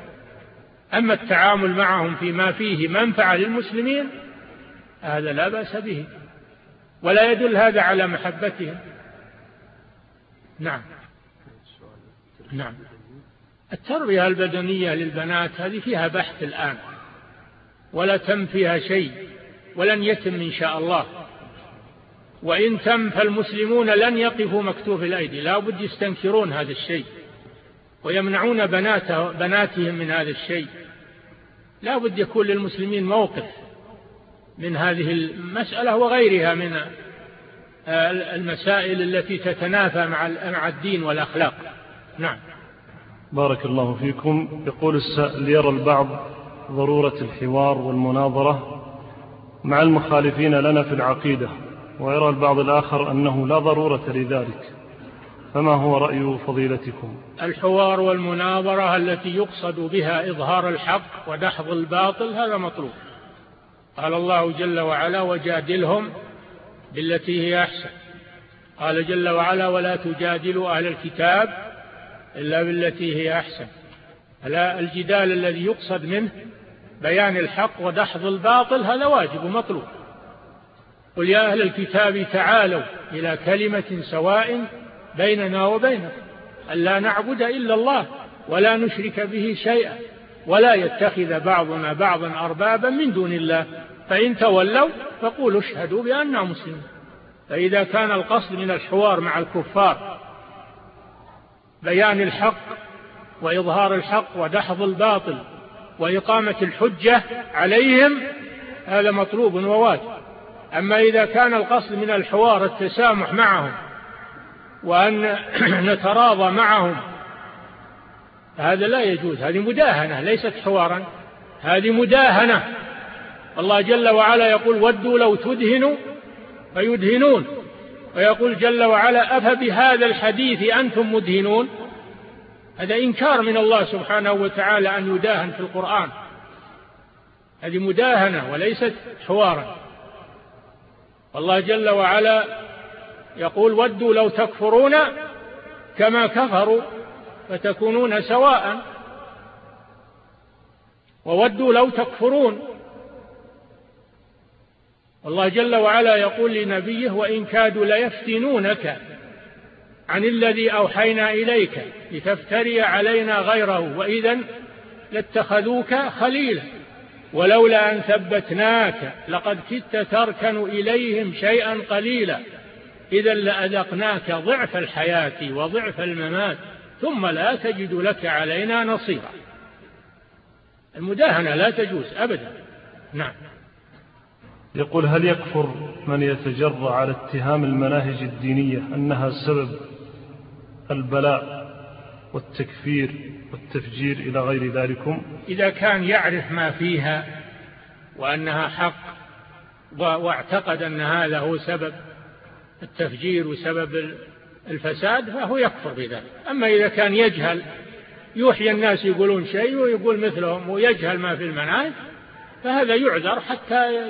A: أما التعامل معهم فيما فيه منفعة للمسلمين هذا لا بأس به ولا يدل هذا على محبتهم نعم نعم التربية البدنية للبنات هذه فيها بحث الآن ولا تم فيها شيء ولن يتم إن شاء الله وإن تم فالمسلمون لن يقفوا مكتوف الأيدي لا بد يستنكرون هذا الشيء ويمنعون بناته بناتهم من هذا الشيء لا بد يكون للمسلمين موقف من هذه المسألة وغيرها من المسائل التي تتنافى مع مع الدين والأخلاق نعم
C: بارك الله فيكم يقول السائل يرى البعض ضرورة الحوار والمناظرة مع المخالفين لنا في العقيدة ويرى البعض الآخر أنه لا ضرورة لذلك فما هو رأي فضيلتكم
A: الحوار والمناظرة التي يقصد بها إظهار الحق ودحض الباطل هذا مطلوب قال الله جل وعلا وجادلهم بالتي هي أحسن قال جل وعلا ولا تجادلوا أهل الكتاب إلا بالتي هي أحسن ألا الجدال الذي يقصد منه بيان الحق ودحض الباطل هذا واجب ومطلوب قل يا أهل الكتاب تعالوا إلى كلمة سواء بيننا وبينكم ألا نعبد إلا الله ولا نشرك به شيئا ولا يتخذ بعضنا بعضا أربابا من دون الله فإن تولوا فقولوا اشهدوا بأننا مسلمون فإذا كان القصد من الحوار مع الكفار بيان الحق وإظهار الحق ودحض الباطل وإقامة الحجة عليهم هذا مطلوب وواجب أما إذا كان القصد من الحوار التسامح معهم وأن [clears throat] نتراضى معهم هذا لا يجوز هذه مداهنة ليست حوارا هذه مداهنة الله جل وعلا يقول ودوا لو تدهنوا فيدهنون ويقول جل وعلا أفبهذا الحديث أنتم مدهنون هذا إنكار من الله سبحانه وتعالى أن يداهن في القرآن هذه مداهنة وليست حوارا والله جل وعلا يقول ودوا لو تكفرون كما كفروا فتكونون سواء وودوا لو تكفرون الله جل وعلا يقول لنبيه وإن كادوا ليفتنونك عن الذي أوحينا إليك لتفتري علينا غيره وإذا لاتخذوك خليلا ولولا أن ثبتناك لقد كدت تركن إليهم شيئا قليلا إذا لأذقناك ضعف الحياة وضعف الممات ثم لا تجد لك علينا نصيرا المداهنة لا تجوز أبدا نعم
C: يقول هل يكفر من يتجرأ على اتهام المناهج الدينية أنها سبب البلاء والتكفير والتفجير إلى غير ذلكم
A: إذا كان يعرف ما فيها وأنها حق واعتقد أن هذا هو سبب التفجير وسبب الفساد فهو يكفر بذلك أما إذا كان يجهل يوحي الناس يقولون شيء ويقول مثلهم ويجهل ما في المناهج فهذا يعذر حتى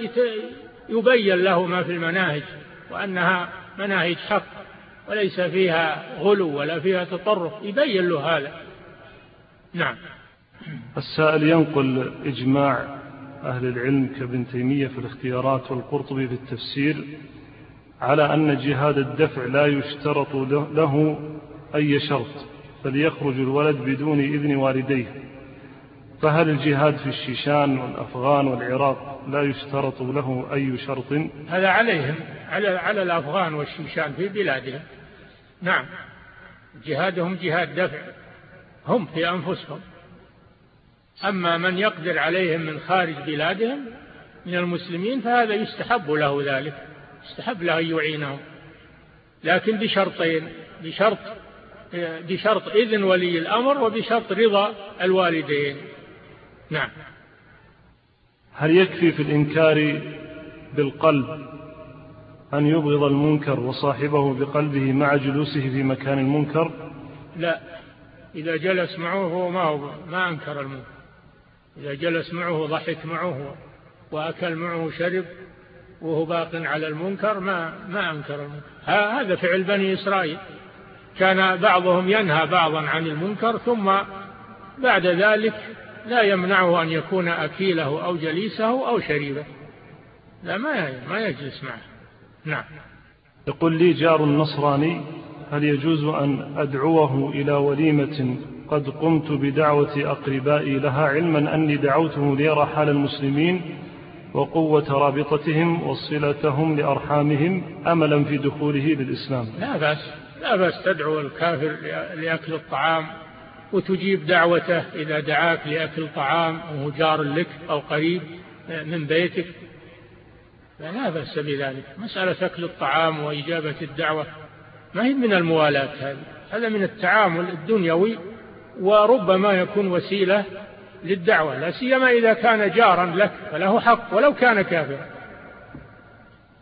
A: يبين له ما في المناهج وأنها مناهج حق وليس فيها غلو ولا فيها تطرف يبين له هذا نعم
C: السائل ينقل إجماع أهل العلم كابن تيمية في الاختيارات والقرطبي في التفسير على أن جهاد الدفع لا يشترط له أي شرط فليخرج الولد بدون إذن والديه فهل الجهاد في الشيشان والأفغان والعراق لا يشترط له أي شرط
A: هذا عليهم على, على الأفغان والشيشان في بلادهم نعم جهادهم جهاد دفع هم في أنفسهم أما من يقدر عليهم من خارج بلادهم من المسلمين فهذا يستحب له ذلك استحب له أن يعينهم لكن بشرطين بشرط بشرط إذن ولي الأمر وبشرط رضا الوالدين نعم
C: هل يكفي في الإنكار بالقلب أن يبغض المنكر وصاحبه بقلبه مع جلوسه في مكان المنكر
A: لا إذا جلس معه هو ما, هو ما أنكر المنكر إذا جلس معه ضحك معه وأكل معه شرب وهو باق على المنكر ما, ما أنكر المنكر هذا فعل بني إسرائيل كان بعضهم ينهى بعضا عن المنكر ثم بعد ذلك لا يمنعه أن يكون أكيله أو جليسه أو شريبه لا ما ما يجلس معه نعم
C: يقول لي جار نصراني هل يجوز أن أدعوه إلى وليمة قد قمت بدعوة أقربائي لها علما أني دعوته ليرى حال المسلمين وقوة رابطتهم وصلتهم لأرحامهم أملا في دخوله للإسلام
A: لا بأس لا بأس تدعو الكافر لأكل الطعام وتجيب دعوته إذا دعاك لأكل طعام وهو جار لك أو قريب من بيتك فلا بأس بذلك مسألة أكل الطعام وإجابة الدعوة ما هي من الموالاة هذه هذا من التعامل الدنيوي وربما يكون وسيلة للدعوة لا سيما إذا كان جارا لك فله حق ولو كان كافرا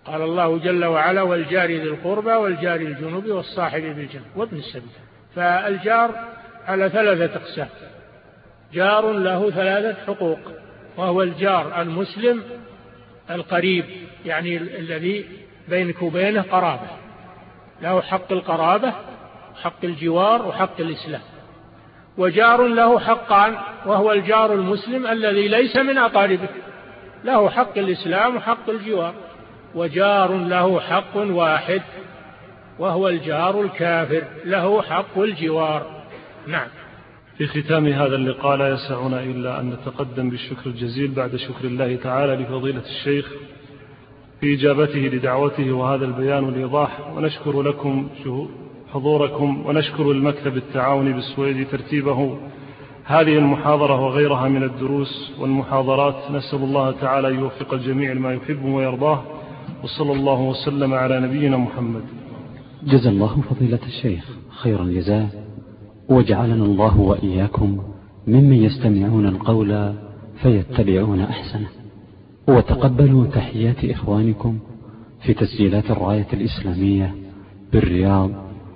A: قال الله جل وعلا والجار ذي القربى والجار الجنوب والصاحب بالجنب وابن السبيل فالجار على ثلاثة أقسام جار له ثلاثة حقوق وهو الجار المسلم القريب يعني الذي بينك وبينه قرابة له حق القرابة حق الجوار وحق الإسلام وجار له حقان وهو الجار المسلم الذي ليس من أقاربه له حق الإسلام وحق الجوار وجار له حق واحد وهو الجار الكافر له حق الجوار نعم
C: في ختام هذا اللقاء لا يسعنا إلا أن نتقدم بالشكر الجزيل بعد شكر الله تعالى لفضيلة الشيخ في إجابته لدعوته وهذا البيان والإيضاح ونشكر لكم حضوركم ونشكر المكتب التعاوني بالسويدي ترتيبه هذه المحاضرة وغيرها من الدروس والمحاضرات نسأل الله تعالى أن يوفق الجميع لما يحبه ويرضاه وصلى الله وسلم على نبينا محمد
D: جزا الله فضيلة الشيخ خير الجزاء وجعلنا الله وإياكم ممن يستمعون القول فيتبعون أحسنه وتقبلوا تحيات إخوانكم في تسجيلات الراية الإسلامية بالرياض